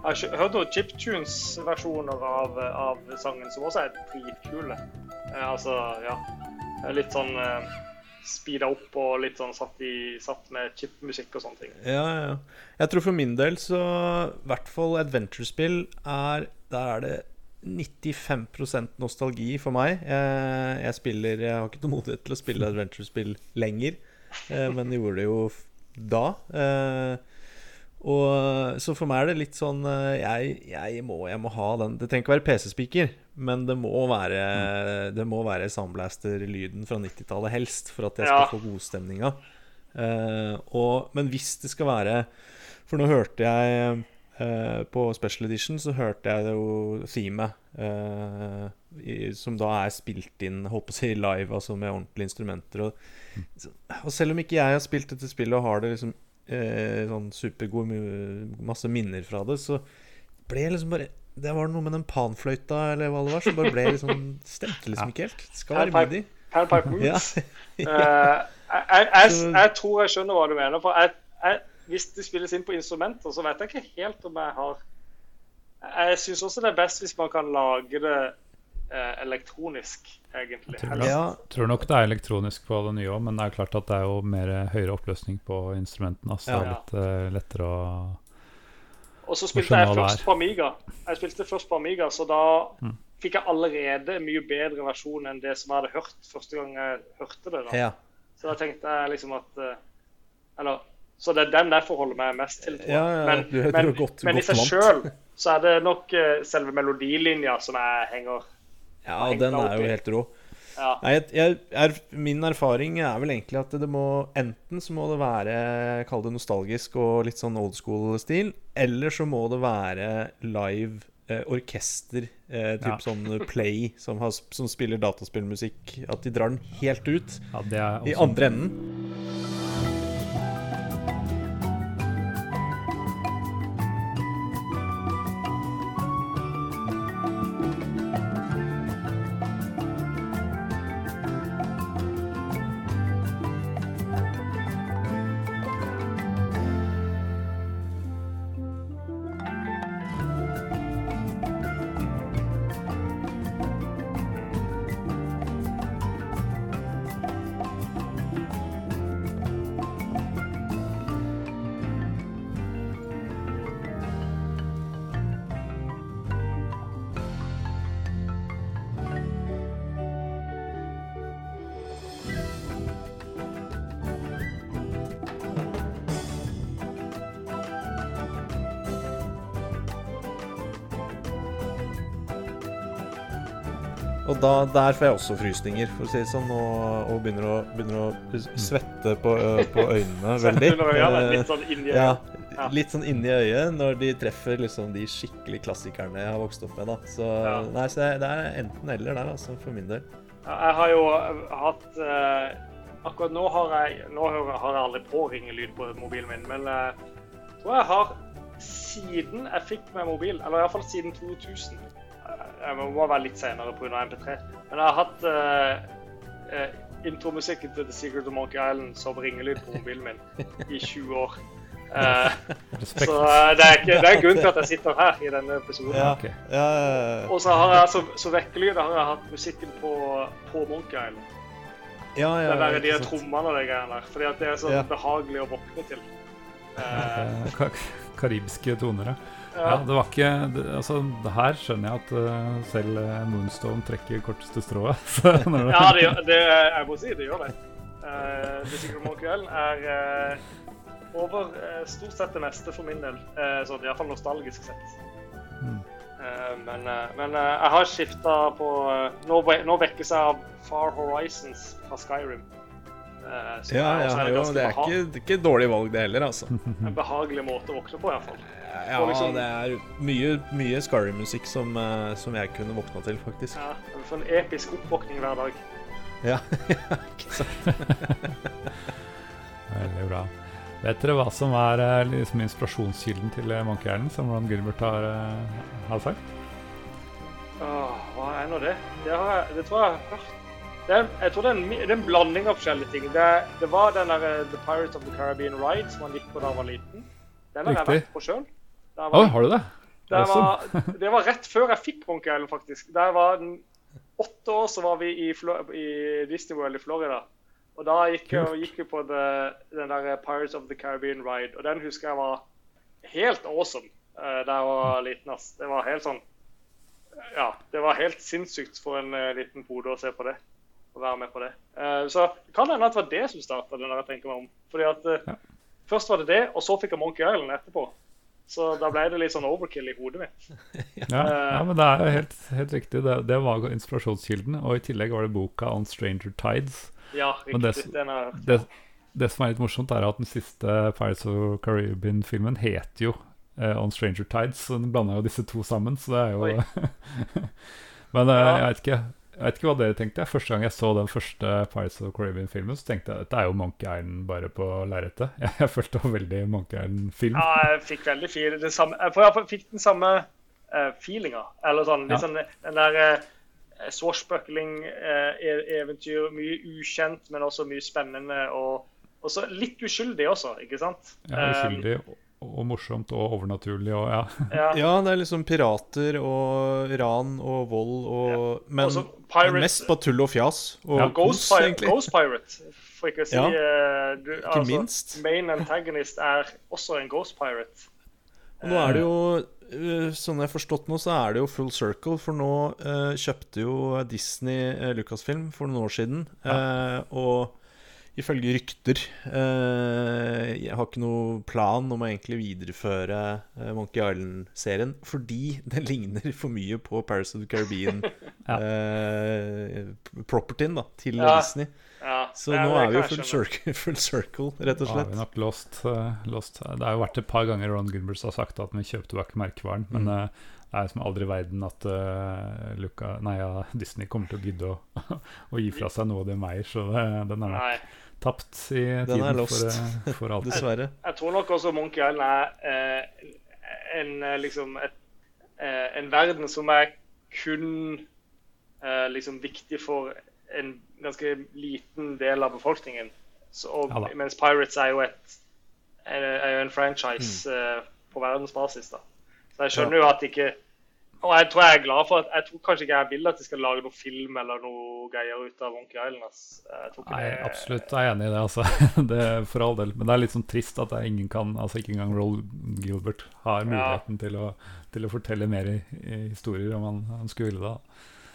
jeg har hørt noen chiptunes-versjoner av, av sangen som også er dritkule. Eh, altså, ja. Litt sånn eh, speeda opp og litt sånn satt, i, satt med chipmusikk og sånne ting. Ja, ja. Jeg tror for min del så i hvert fall adventure-spill er Der er det 95 nostalgi for meg. Jeg, jeg spiller Jeg har ikke tålmodighet til å spille adventure-spill lenger, eh, men gjorde det jo da, da. Og Så for meg er det litt sånn eh, jeg, jeg, må, jeg må ha den Det trenger ikke være PC-speaker, men det må være Det må være Soundblaster-lyden fra 90-tallet helst, for at jeg skal Ja. få godstemninga. Uh, og, men hvis det skal være For nå hørte jeg uh, På Special Edition så hørte jeg jo themet uh, i, som da er spilt inn holdt på å si live, altså med ordentlige instrumenter. Og, så- og selv om ikke jeg har spilt dette spillet og har det liksom eh, sånn supergod masse minner fra det, så ble jeg liksom bare Det var noe med den panfløyta eller hva det var, som bare ble liksom Stemte liksom ikke helt. Være Panpipe. midi. Roots. Eh, jeg, tror jeg skjønner hva du mener. For jeg, jeg, hvis det spilles inn på instrumenter, så vet jeg ikke helt om jeg har Jeg syns også det er best hvis man kan lage det elektronisk, egentlig. Tror Ja, Tror nok det er elektronisk på det nye òg, men det er klart at det er jo mer høyere oppløsning på instrumentene. Så det er Ja. litt eh, lettere å Og så spilte jeg først på Amiga. Jeg spilte først på Amiga, så da Mm. fikk jeg allerede en mye bedre versjon enn det som jeg hadde hørt første gang jeg hørte det. da. ja. Så da tenkte jeg liksom at eh, Eller Så det er den jeg forholder meg mest til. Ja, ja, men, du- du men, godt- men i seg sjøl så er det nok eh, selve melodilinja som jeg henger ja, den er jo helt rå. Ja. Nei, jeg, er, min erfaring er vel egentlig at det må Enten så må det være Kall det nostalgisk og litt sånn old school-stil. Eller så må det være live eh, orkester, eh, typ Ja. sånn Play, som, har, som spiller dataspillmusikk. At de drar den helt ut Ja, i andre enden. Og da, der får jeg også frysninger, for å si det sånn, og, og begynner, å, begynner å svette på, på øynene veldig. Øynene, Eh, litt sånn inni øyet. Ja. litt sånn inni øyet når de treffer liksom de skikkelig klassikerne jeg har vokst opp med. da. Så, Ja. nei, så det, er enten-eller der, altså, for min del. Jeg har jo hatt eh, Akkurat nå har jeg Nå har jeg aldri på ringelyd på mobilen min, men eh, jeg tror jeg har siden jeg fikk meg mobil, eller iallfall siden 2000 eh, Jeg må være litt senere pga. MP3, men jeg har hatt eh, eh, intromusikken til The Secret of Monkey Island som ringelyd på mobilen min i 20 år. Eh, så eh, det er, ikke, det er grunnen til at jeg sitter her i denne episoden. Ja, okay. ja, ja, Og så har jeg så, så vekkelyd har jeg hatt musikken på, på Monkey Island. ja, ja, Det der, de der trommene og de greiene der. Fordi at det er så Ja. behagelig å våkne til. Eh, Eh, karibske toner, ja. Ja. ja. Det var ikke det, Altså, det her skjønner jeg at uh, selv eh, Moonstone trekker korteste strået. Det- ja, det, gjør- det, jeg må si det gjør det. Uh, det Monkey Island er uh, over eh, stort sett det meste for min del. Uh, sånn, Iallfall nostalgisk sett. Mm. Eh, men eh, men eh, jeg har skifta på eh, nå, nå vekkes jeg av Far Horizons fra Skyrim. Eh, som Ja, er ja, jo, det er ikke, det er ikke dårlig valg, det heller, altså. en behagelig måte å våkne på, iallfall. Ja, liksom- det er mye, mye Scary-musikk som, eh, som jeg kunne våkna til, faktisk. Ja, en sånn episk oppvåkning hver dag. Ja, ikke sant? Veldig bra. Vet dere hva som er eh, liksom inspirasjonskilden til Monkehjernen, som Ron Gilbert har, eh, har sagt? Åh, hva er nå det? Det, har jeg, det tror jeg har hørt. Det er, jeg tror det er, en, det er en blanding av forskjellige ting. Det, det var den der eh, The Pirates of the Caribbean Ride som han gikk på da han var liten. Den har jeg vært på sjøl. Å, har du det? Der Awesome. var, det var rett før jeg fikk Island, faktisk. Der var den åtte år, så var vi i, i Disney World i Florida. Og da gikk, jeg- gikk vi på the, den der Pirates of the Caribbean Ride, og den husker jeg var helt awesome uh, da jeg var liten. ass. Det var helt sånn Ja, det var helt sinnssykt for en uh, liten pode å se på det. Å være med på det. Uh, så det kan hende at det var det som starta den der jeg tenker meg om. Fordi at Ja. Først var det det, og så fikk jeg Monkey Island etterpå. Så da ble det litt sånn overkill i hodet mitt. Ja, ja men det er jo helt, helt riktig. Det, det var inspirasjonskilden. Og i tillegg var det boka On Stranger Tides. Ja, Men riktig. det- Den er, Det, det som er litt morsomt, er at den siste Pirates of Caribbean-filmen heter jo uh, On Stranger Tides, så den blanda jo disse to sammen, så det er jo Men uh, Ja. jeg, vet ikke, jeg vet ikke hva dere tenkte. Første gang jeg så den første Pirates of Caribbean-filmen, så tenkte jeg at dette er jo Monkey Island bare på lerretet. Jeg, jeg følte det var veldig Monkey Island-film. ja, jeg fikk veldig fil, det samme, jeg, jeg fikk den samme uh, feelinga. Eller sånn, Ja. sånn den der uh, swashbuckling-eventyr. mye ukjent, men også mye spennende. Og også litt uskyldig også, ikke sant? Ja, uskyldig og, og morsomt og overnaturlig og ja. Eh, ja. Ja, det er liksom pirater og ran og vold og Men, Også men Pirates- mest på tull og fjas. Og Ja, kos, Ghost, Pirate. Ghost Pirate, for ikke å si Ja, eh, du, altså, minst. Main antagonist er også en Ghost Pirate. Og nå er det jo eh, Sånn jeg har forstått nå, så er det jo full circle. For nå uh, kjøpte jo Disney uh, Lucasfilm for noen år siden. Uh, og ifølge rykter eh, Jeg har ikke noe plan om å egentlig videreføre eh, Monkey Island-serien fordi den ligner for mye på Paris of the Caribbean. Ja. eh, til Ja. Disney. Ja, Så nå er vi jo full circle, full circle, rett og Da har vi nok lost, uh, lost Det har jo vært et par ganger Ron Gilberts har sagt at vi kjøper tilbake merkevaren, men Mm. eh, det er som aldri i verden at uh, Luca, nei, ja, Disney kommer til å gidde å, å gi fra seg noe de eier, så det, den er nok Nei. Tapt i Den er lost. for, eh, for alt. Dessverre. Jeg tror nok også Monkey Island er eh, en, eh, liksom et, eh, en verden som er kun eh, liksom viktig for en ganske liten del av befolkningen. Så, og, Ja mens Pirates er jo, et, er, er jo en franchise eh, på verdensbasis. da. Så jeg skjønner jo at ikke Og jeg tror jeg er glad for at Jeg tror kanskje ikke jeg vil at de skal lage noe film eller noe greier ut av Monkey Island. ass. Jeg tror ikke Nei, det- absolutt jeg er enig i det, altså. det er for all del. Men det er litt sånn trist at ingen kan Altså ikke engang Roll Gilbert har muligheten til, å, til å fortelle mer i, i historier om han, han skulle ville det.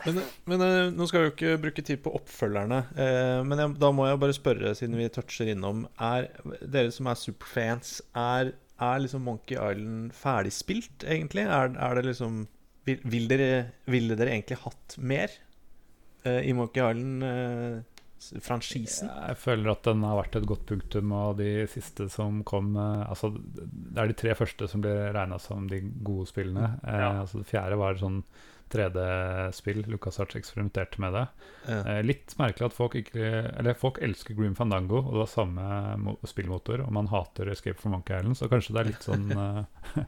Men, men eh, nå skal vi jo ikke bruke tid på oppfølgerne. Eh, men jeg, da må jeg bare spørre, siden vi toucher innom Er dere som er superfans, er, er liksom Monkey Island ferdigspilt, egentlig? Er, er det liksom vil, vil dere, Ville dere egentlig hatt mer uh, i Monkey Island-franchisen? Jeg føler at den har vært et godt punktum, av de siste som kom Uh, Altså, det er de tre første som blir regna som de gode spillene. Eh, Ja. altså Det fjerde var sånn 3D-spill. LucasArts eksperimenterte med det. Ja. Eh, litt merkelig at folk ikke Eller folk elsker Grim Fandango, og det var samme spillmotor, og man hater Escape from Monkey Island, så kanskje det er litt sånn eh,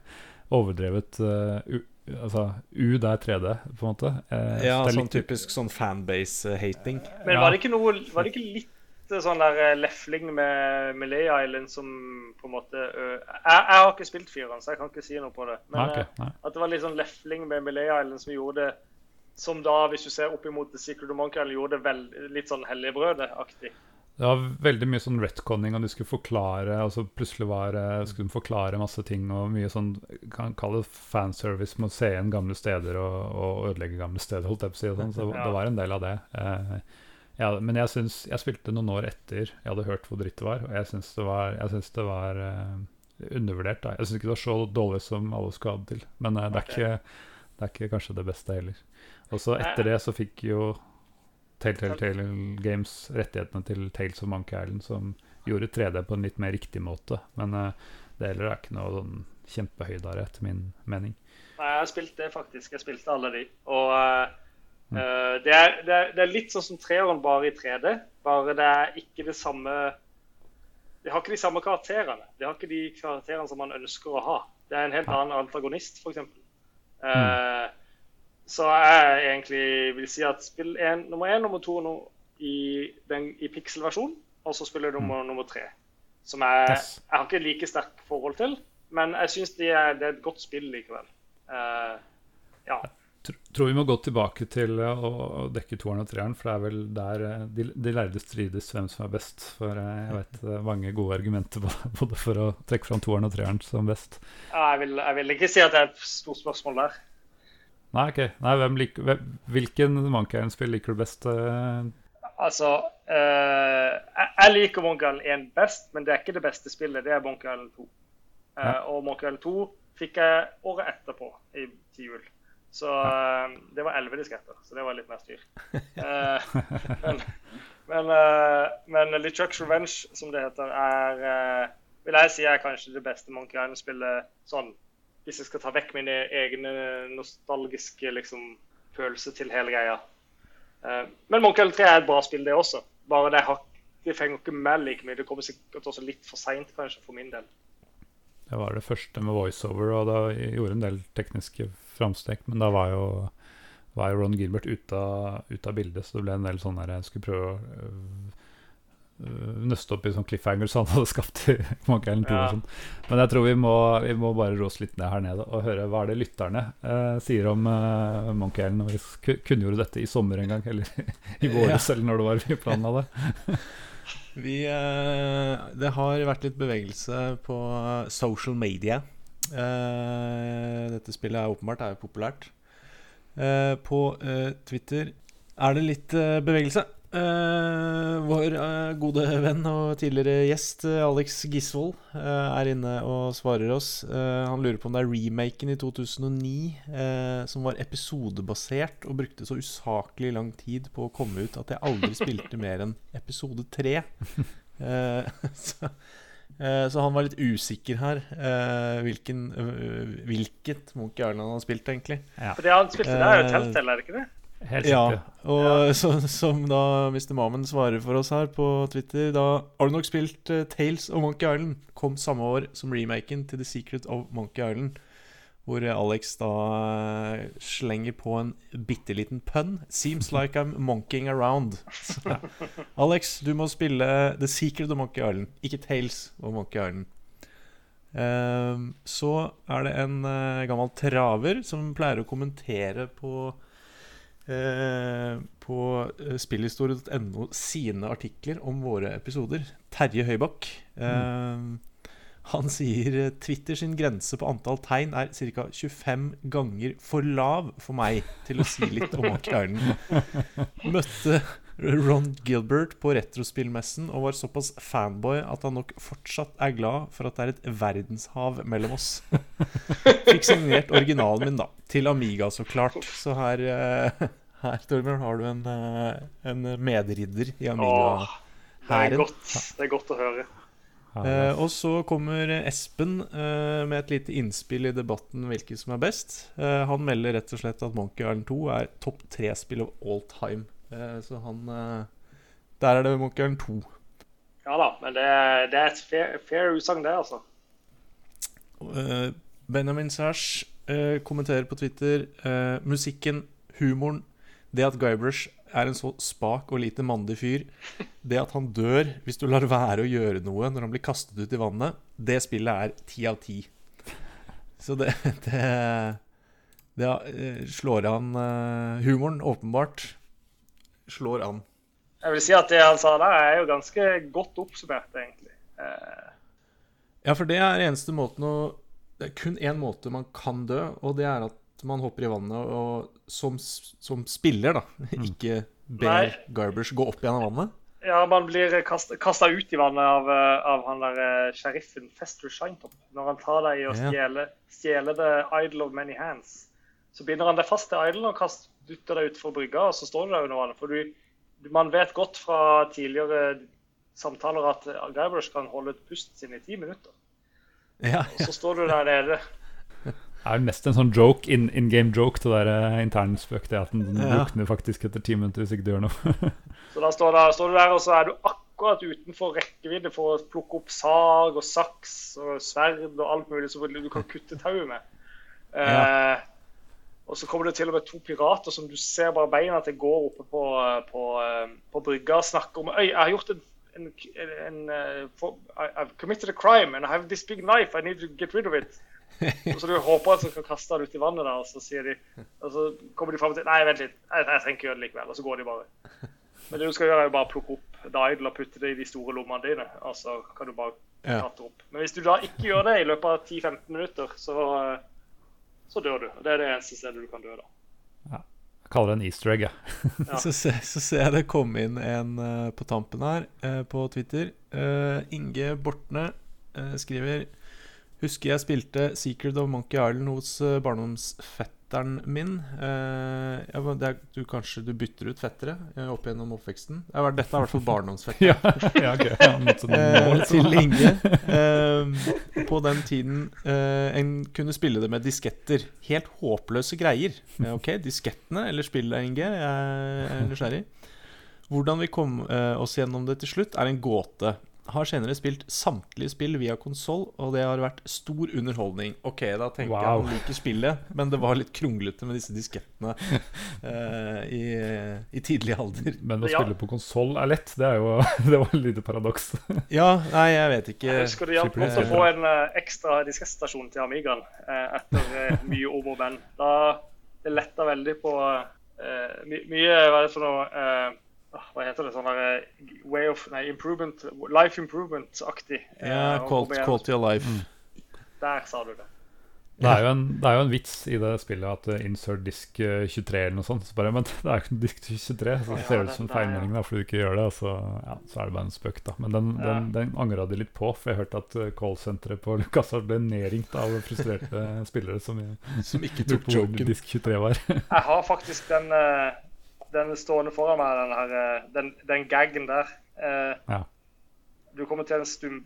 overdrevet eh, u, Altså U det er 3D, på en måte. Eh, ja, sånn litt- typisk sånn fanbase-hating. Men Ja. var det ikke noe Var det ikke litt eh, sånn der eh, lefling med Millay Island som på en måte ø, jeg, jeg har ikke spilt fireren, så jeg kan ikke si noe på det. Men okay, eh, at det var litt sånn lefling med Millay Island som gjorde det Som da, hvis du ser opp imot The Secret of Monkey Island, gjorde det vel, litt sånn helligbrødet-aktig. Det var veldig mye sånn retconning, og de skulle forklare og så plutselig var, eh, skulle de forklare masse ting, og mye sånn kan kalle det fanservice med å se igjen gamle steder og, og ødelegge gamle steder, holdt jeg på å si. Sånn, så det var en del av det. Eh, ja, men jeg syns Jeg spilte noen år etter jeg hadde hørt hvor dritt det var, og jeg syns det var, jeg syns det var eh, undervurdert. Da. Jeg syns ikke det var så dårlig som alle skulle ha det til, men eh, det, er okay. ikke, det er ikke kanskje det beste heller. Og så etter det så fikk jo Telltale Tale Games rettighetene til Tales of Monkey Island, som gjorde 3D på en litt mer riktig måte. Men, uh, det heller er ikke noe sånn kjempehøydere, etter min mening. Nei, jeg spilte det faktisk. Jeg spilte alle de. Og uh, det, er, det, er, det, er, litt sånn som treåren bare i 3D. Bare det er ikke det samme De har ikke de samme karakterene. De har ikke de karakterene som man ønsker å ha. Det er en helt annen antagonist, f.eks. Uh, mm. Så jeg egentlig vil si at spill en, nummer én, nummer to no, i, den, i pixel-versjon, og så spiller nummer, mm. nummer tre. Som jeg, yes. jeg har ikke like sterkt forhold til, men jeg syns det, det, er et godt spill likevel. Uh, ja. Jeg tror vi må gå tilbake til å, dekke toeren og treeren, for det er vel der eh, de, de lærde strides hvem som er best. For eh, jeg vet er mange gode argumenter både for å trekke fram toeren og treeren som best. Ja, jeg, vil, jeg, vil, ikke si at det er et stort spørsmål der. Nei, ok. Nei, hvem lik, hvem, hvilken Island-spill liker du best? Altså, uh, jeg liker Monkey Island 1 best, men det er ikke det beste spillet. Det er Monkey Island 2. Ja. og Monkey Island 2 fikk jeg året etterpå, i, til jul. Så uh, det var elleve disketter, så det var litt mer styr. Uh, men men, men LeChucks Revenge, som det heter, er vil jeg si er kanskje det beste Monkey Island-spillet sånn Hvis jeg skal ta vekk mine egne nostalgiske liksom, følelser til hele greia. men Monkey Island 3 er et bra spill, det også. Bare det, har, det fenger ikke med like mye. Det kommer sikkert også litt for seint, kanskje, for min del. Det var det første med voiceover, og da gjorde en del tekniske framsteg. Men da var jo, var jo Ron Gilbert ute av, ut av, bildet, så det ble en del sånn der Jeg skulle prøve å øh, nøste opp i sånn cliffhangers han hadde skapt i Monkey 2 ja. og sånn. Men jeg tror vi må, vi må bare råse litt ned her nede og høre hva er det lytterne eh, sier om eh, Monkey Island. Når vi kunngjorde dette i sommer en gang, eller i våres, ja. eller når det var vi planla det. Vi, eh, det har vært litt bevegelse på social media. Eh, dette spillet er åpenbart er populært. Eh, på Twitter er det litt bevegelse. Uh, vår uh, gode venn og tidligere gjest uh, Alex Gisvold er inne og svarer oss. han lurer på om det er remaken i 2009 som var episodebasert og brukte så usaklig lang tid på å komme ut at jeg aldri spilte mer enn episode tre. så, så, han var litt usikker her. hvilken, hvilket Munch Jarland han har spilt, egentlig. Ja. For det han spilte, det er jo Telltale, er det ikke det? Helt ja, og ja. Så, som da Mr. Mamen svarer for oss her på Twitter Da har du nok spilt uh, Tales of Monkey Island. Kom samme år som remaken til The Secret of Monkey Island. Hvor Alex da uh, slenger på en bitte liten pønn. Seems like I'm monkeying around. Så, Alex, du må spille The Secret of Monkey Island, ikke Tales of Monkey Island. Uh, så er det en uh, gammel traver som pleier å kommentere på Eh, på eh, spillhistorie.no sine artikler om våre episoder. Terje Høybakk. Mm. Han sier Twitter sin grense på antall tegn er ca. 25 ganger for lav for meg til å si litt om Monkey Møtte Ron Gilbert på Retrospillmessen og var såpass fanboy at han nok fortsatt er glad for at det er et verdenshav mellom oss. Fikk signert originalen min, da. Til Amiga, så klart. Så her her, Torbjørn, har du en, eh, en medridder i Amiga. Det er, godt, det er godt å høre. Eh, og så kommer Espen eh, med et lite innspill i debatten hvilket som er best. Eh, han melder rett og slett at Monkey Island 2 er topp tre-spill of all time. Eh, så han eh, Der er det Monkey Island 2. Ja da, men det, det er et fair, fair utsagn, det, altså. Benjamin Sash kommenterer på Twitter musikken, humoren, det at Guybrush er en så spak og lite mandig fyr, det at han dør hvis du lar være å gjøre noe når han blir kastet ut i vannet, det spillet er ti av ti. Så det, det, det eh, slår an uh, Humoren, åpenbart, slår an. Jeg vil si at det han sa der, er jo ganske godt oppsummert, egentlig. Uh... Ja, for det er eneste måten å Det er kun én måte man kan dø, og det er at man hopper i vannet og som, som spiller, da, mm. ikke ber Garbers gå opp igjen av vannet? Ja, man blir kasta ut i vannet av, eh, av han der uh, sheriffen Fester Shinetop. Når han tar deg i å stjele, stjele The Idol of Many Hands. Så binder han deg fast til idelen og kaster, dytter deg utfor brygga, og så står du der under vannet. For du, man vet godt fra tidligere samtaler at Guybrush kan holde pust sin i ti minutter. Ja, Og så står du der nede. Det er mest en sånn joke, in, in game joke, til det der uh, internspøk. Det at den våkner Ja. faktisk etter ti minutter hvis ikke du gjør noe. Så da står, da står du der, og så er du akkurat utenfor rekkevidde for å plukke opp sag og saks og sverd og alt mulig som du kan kutte tauet med. Eh, og så kommer det til og med to pirater som du ser bare beina til går oppe på, på, eh, på brygga og snakker om Øy, jeg har gjort en, en, en, eh, for, I, I've committed a crime and I have this big knife, I need to get rid of it. Og så du håper at du kan kaste den ut i vannet, da, og så sier de Og så kommer de fram til Nei, vent litt, jeg, jeg trenger ikke gjøre det likevel. Og så går de bare. Men det du skal gjøre, er jo bare plukke opp Didel og putte det i de store lommene dine. Og så kan du bare Ja. klatre opp. Men hvis du da ikke gjør det i løpet av 10-15 minutter, så, så dør du. Og det er det eneste stedet du kan dø, da. Jeg kaller det en easter egg, jeg. Ja. Så, så ser jeg det komme inn en eh, på tampen her eh, på Twitter. Uh, Inge Bortne skriver Husker jeg spilte Secret of Monkey Island hos uh, barndomsfetteren min. Eh, det er, du Kanskje du bytter ut fettere eh, opp gjennom oppveksten? Er, dette er i hvert fall barndomsfetteren. ja, ja, okay. Ja, sånn Eh, til Inge. Eh, på den tiden eh, en kunne spille det med disketter. Helt håpløse greier. Eh, ok, diskettene eller spillet, Inge. Jeg er nysgjerrig. Hvordan vi kom eh, oss gjennom det til slutt, er en gåte. Har senere spilt samtlige spill via konsoll, og det har vært stor underholdning. Ok, da tenker jeg Wow. han liker spillet, men det var litt kronglete med disse diskettene uh, i, i tidlig alder. Men å Ja. spille på konsoll er lett. Det er jo det var et lite paradoks. Ja, nei, jeg vet ikke. Jeg husker det hjalp godt å få en eh, ekstra diskettstasjon til Amigaen eh, etter mye om og men. Da det letta veldig på uh, my, mye Hva er det for noe eh, ah, Hva heter det? Sånn der eh, way of Nei, improvement Life improvement-aktig. eh, Ja, å quality, quality of life. Der sa du det. Det er, jo en, det er jo en vits i det spillet at uh, insert disk uh, 23 eller noe sånt. Så bare, men det er ikke en disk 23, så det Ja, ser ut som nei, feilmelding fordi du ikke gjør det. Og så, ja, så er det bare en spøk, da. Men den, Ja. den, den angra de litt på, for jeg hørte at callsenteret på LucasArts ble nedringt av frustrerte spillere som Som ikke tok joken. disk 23 var. Jeg har faktisk den, eh, den stående foran meg, den, her, eh, den, den gaggen der. Eh, Ja. Du kommer til en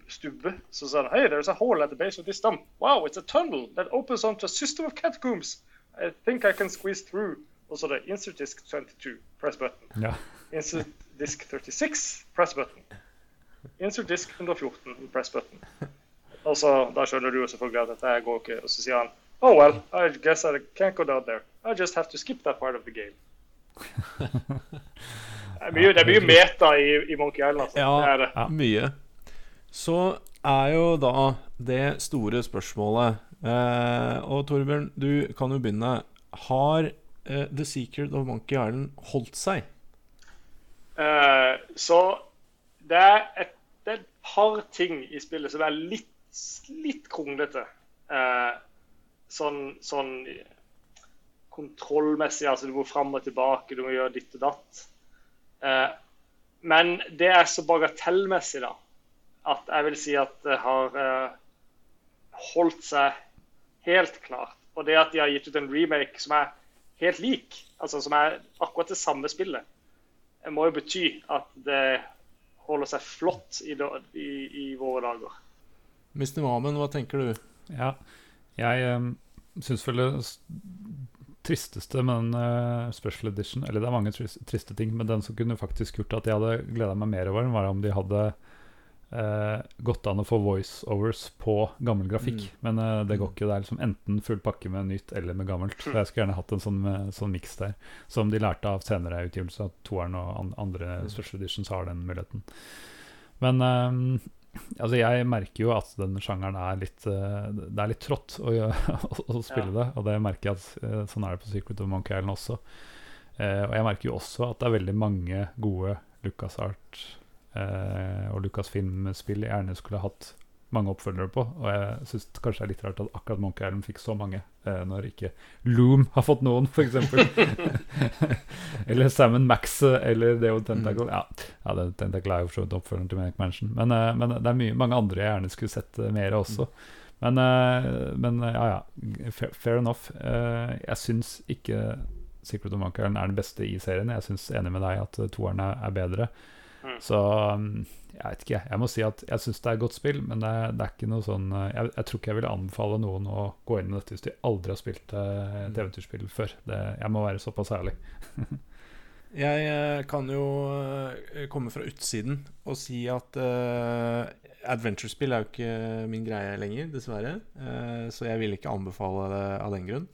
stubbe, som sier Hey, there's a hole at the base of this dump. Wow, it's a tunnel that opens onto a system of catacombs. I think I can squeeze through. Og så det insert disk 22, press button. ja. Insert disk 36, press button. Insert disk 114, press button. Og så, Da skjønner du jo selvfølgelig at dette går ikke. Og så sier han Oh well, I guess I can't go down there. I just have to skip that part of the game. Det er mye, det er mye meta i, i Monkey Island. Altså. Ja. Det er det. Ja. Mye. Så er jo da det store spørsmålet eh, Og Torbjørn, du kan jo begynne. Har eh, The Secret of Monkey Island holdt seg? Eh, så det er, et, det er et par ting i spillet som er litt, litt kronglete. Eh, sånn, sånn kontrollmessig, altså du må fram og tilbake, du må gjøre ditt og datt. Eh, men det er så bagatellmessig, da, at jeg vil si at det har eh, holdt seg helt klart. Og det at de har gitt ut en remake som er helt lik, altså som er akkurat det samme spillet, det må jo bety at det holder seg flott i, i, i våre dager. Mr. Mamen, hva tenker du? Ja, jeg um, syns vel det tristeste med den eh, special edition Eller det er mange tris triste ting, men den som kunne faktisk gjort at jeg hadde gleda meg mer over den, var om de hadde eh, gått an å få voiceovers på gammel grafikk. Mm. Men eh, det går ikke. Det er liksom enten full pakke med nytt eller med gammelt. Så jeg skulle gjerne hatt en sånn, eh, sånn miks der, som de lærte av senere utgivelser. At toeren og an andre Mm. special editions har den muligheten. Men eh, Altså, jeg merker jo at den sjangeren er litt eh, Det er litt trått å, å, spille det, og det merker jeg at eh, sånn er det på Secret of Monkey Island også. Eh, og jeg merker jo også at det er veldig mange gode LucasArt eh, og Lucasfilm-spill jeg gjerne skulle hatt mange oppfølgere på. Og jeg syns kanskje det er litt rart at akkurat Monkey Island fikk så mange, eh, når ikke Loom har fått noen, f.eks. eller Salmon Max eh, eller Deo Tentacle. Ja, ja det, Tentacle er jo for så vidt oppfølgeren til Manic Mansion. Men, eh, men det er mye, mange andre jeg gjerne skulle sett eh, mer av også. Men, eh, men eh, ja, ja. Fair, fair enough. Jeg syns ikke Secret of Monkey Island er den beste i serien. Jeg syns enig med deg at toeren er, er bedre. Mm. Så um, jeg vet ikke. Jeg må si at jeg syns det er et godt spill, men det er, det er ikke noe sånn uh, jeg, jeg tror ikke jeg ville anbefale noen å gå inn i dette hvis de aldri har spilt uh, et eventyrspill før. Det, jeg må være såpass ærlig. Jeg eh, kan jo eh, komme fra utsiden og si at uh, adventure-spill er jo ikke min greie lenger, dessverre. Uh, så jeg vil ikke anbefale det av den grunn.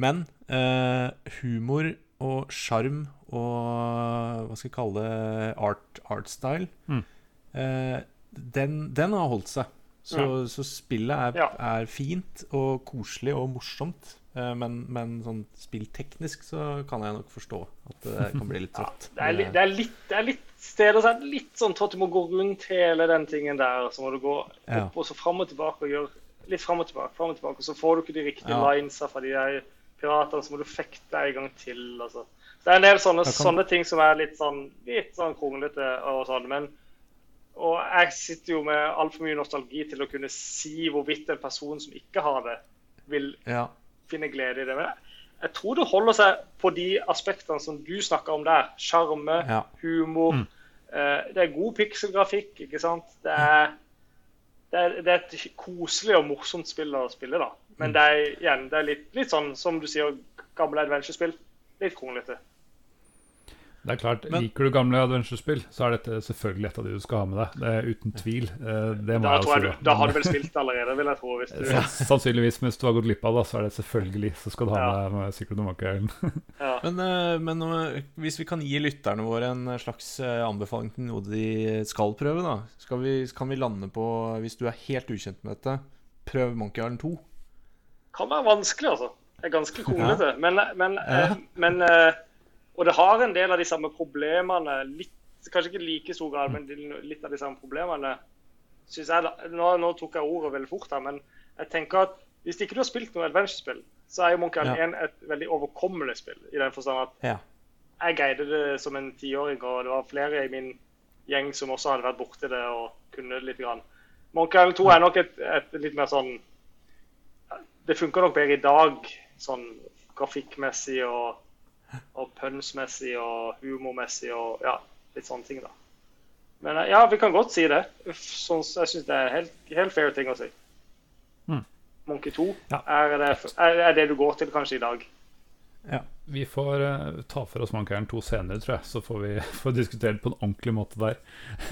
Men uh, humor og sjarm og hva skal jeg kalle det art, art style Mm. Eh, den, den har holdt seg. Så, Ja. så spillet er, Ja. er fint og koselig og morsomt. Eh, men, men sånn spillteknisk så kan jeg nok forstå at det kan bli litt Ja, trått. det, litt, det, er litt, det er litt steder som er litt sånn trått. du må gå rundt hele den tingen der. Så må du gå Ja. opp og så fram og tilbake og gjøre litt fram og tilbake. Frem og tilbake, og Så får du ikke de riktige Ja. linesa fra de der piratene, så må du fekte en gang til. Altså. Det er en del sånne, kan- sånne ting som er litt sånn, litt sånn kronglete og sånn. Men og jeg sitter jo med altfor mye nostalgi til å kunne si hvorvidt en person som ikke har det, vil Ja. finne glede i det. Jeg, tror det holder seg på de aspektene som du snakka om der. Sjarme, Ja. humor. Mm. Eh, det er god pikselgrafikk, ikke sant. Det er, det, er, det er et koselig og morsomt spill å spille, da. Men det er igjen det er litt, litt sånn som du sier, gamle adventure-spill. Litt kronglete. Det er klart, Men- Liker du gamle adventure-spill, så er dette selvfølgelig et av de du skal ha med deg. Det er Uten tvil. Eh, Det må Da, jeg tror også jeg, du- da har du vel spilt allerede, vil jeg tro. Hvis du, ja. Sannsynligvis, men hvis du har gått glipp av det, så er det selvfølgelig Så skal du ha Ja. med, med Secret of Monkey ja. Men, eh, men eh, hvis vi kan gi lytterne våre en slags eh, anbefaling til noe de skal prøve, da skal vi, Kan vi lande på, hvis du er helt ukjent med dette, prøv Monkey Island 2? kan være vanskelig, altså. Det er ganske kronglete. Men, men, Ja. eh, men eh, Og det har en del av de samme problemene. Litt, kanskje ikke like stor grad, men litt av de samme problemene. Synes jeg, nå, nå tok jeg ordet veldig fort her, men jeg tenker at hvis ikke du har spilt noe adventure-spill, så er jo Monkey Island 1 et veldig overkommelig spill. I den forstand at Ja. jeg greide det som en tiåring, og det var flere i min gjeng som også hadde vært borti det og kunne det litt. Grann. Monkey Island 2 er nok et, et litt mer sånn Det funker nok bedre i dag, sånn grafikkmessig og, og pønsmessig og humormessig og ja, litt sånne ting, da. Men eh, ja, vi kan godt si det. Sånn, jeg syns det er helt, helt fair ting å si. Mm. Monkey 2 Ja. er, det, er, det du går til kanskje i dag. ja. Vi får uh, ta for oss Monkey 2 senere, tror jeg, så får vi får diskutere det på en ordentlig måte der.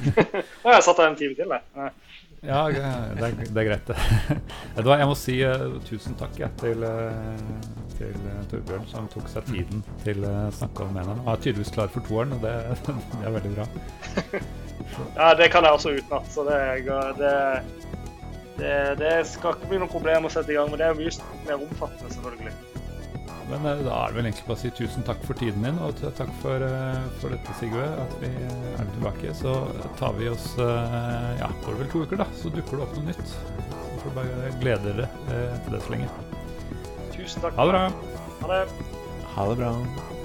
Å, jeg satt der en time til, jeg. Ja, det er, det er greit, det. Jeg må si uh, tusen takk ja, til, uh, til eh, Torbjørn, som tok seg tiden til å snakke om eneren. Han er tydeligvis klar for toeren, og det, det er veldig bra. Ja, det kan jeg også utenat, så det, det, det skal ikke bli noe problem å sette i gang. Men det er mye mer omfattende, selvfølgelig. Men eh, da er det vel egentlig bare å si tusen takk for tiden din, og takk for, eh, for dette, Sigve. At vi eh, er tilbake. Så tar vi oss Ja, går det vel to uker, da, så dukker det opp noe nytt. Så får du bare glede dere til det så lenge. Tusen takk. Ha det bra. Ha det. Ha det bra.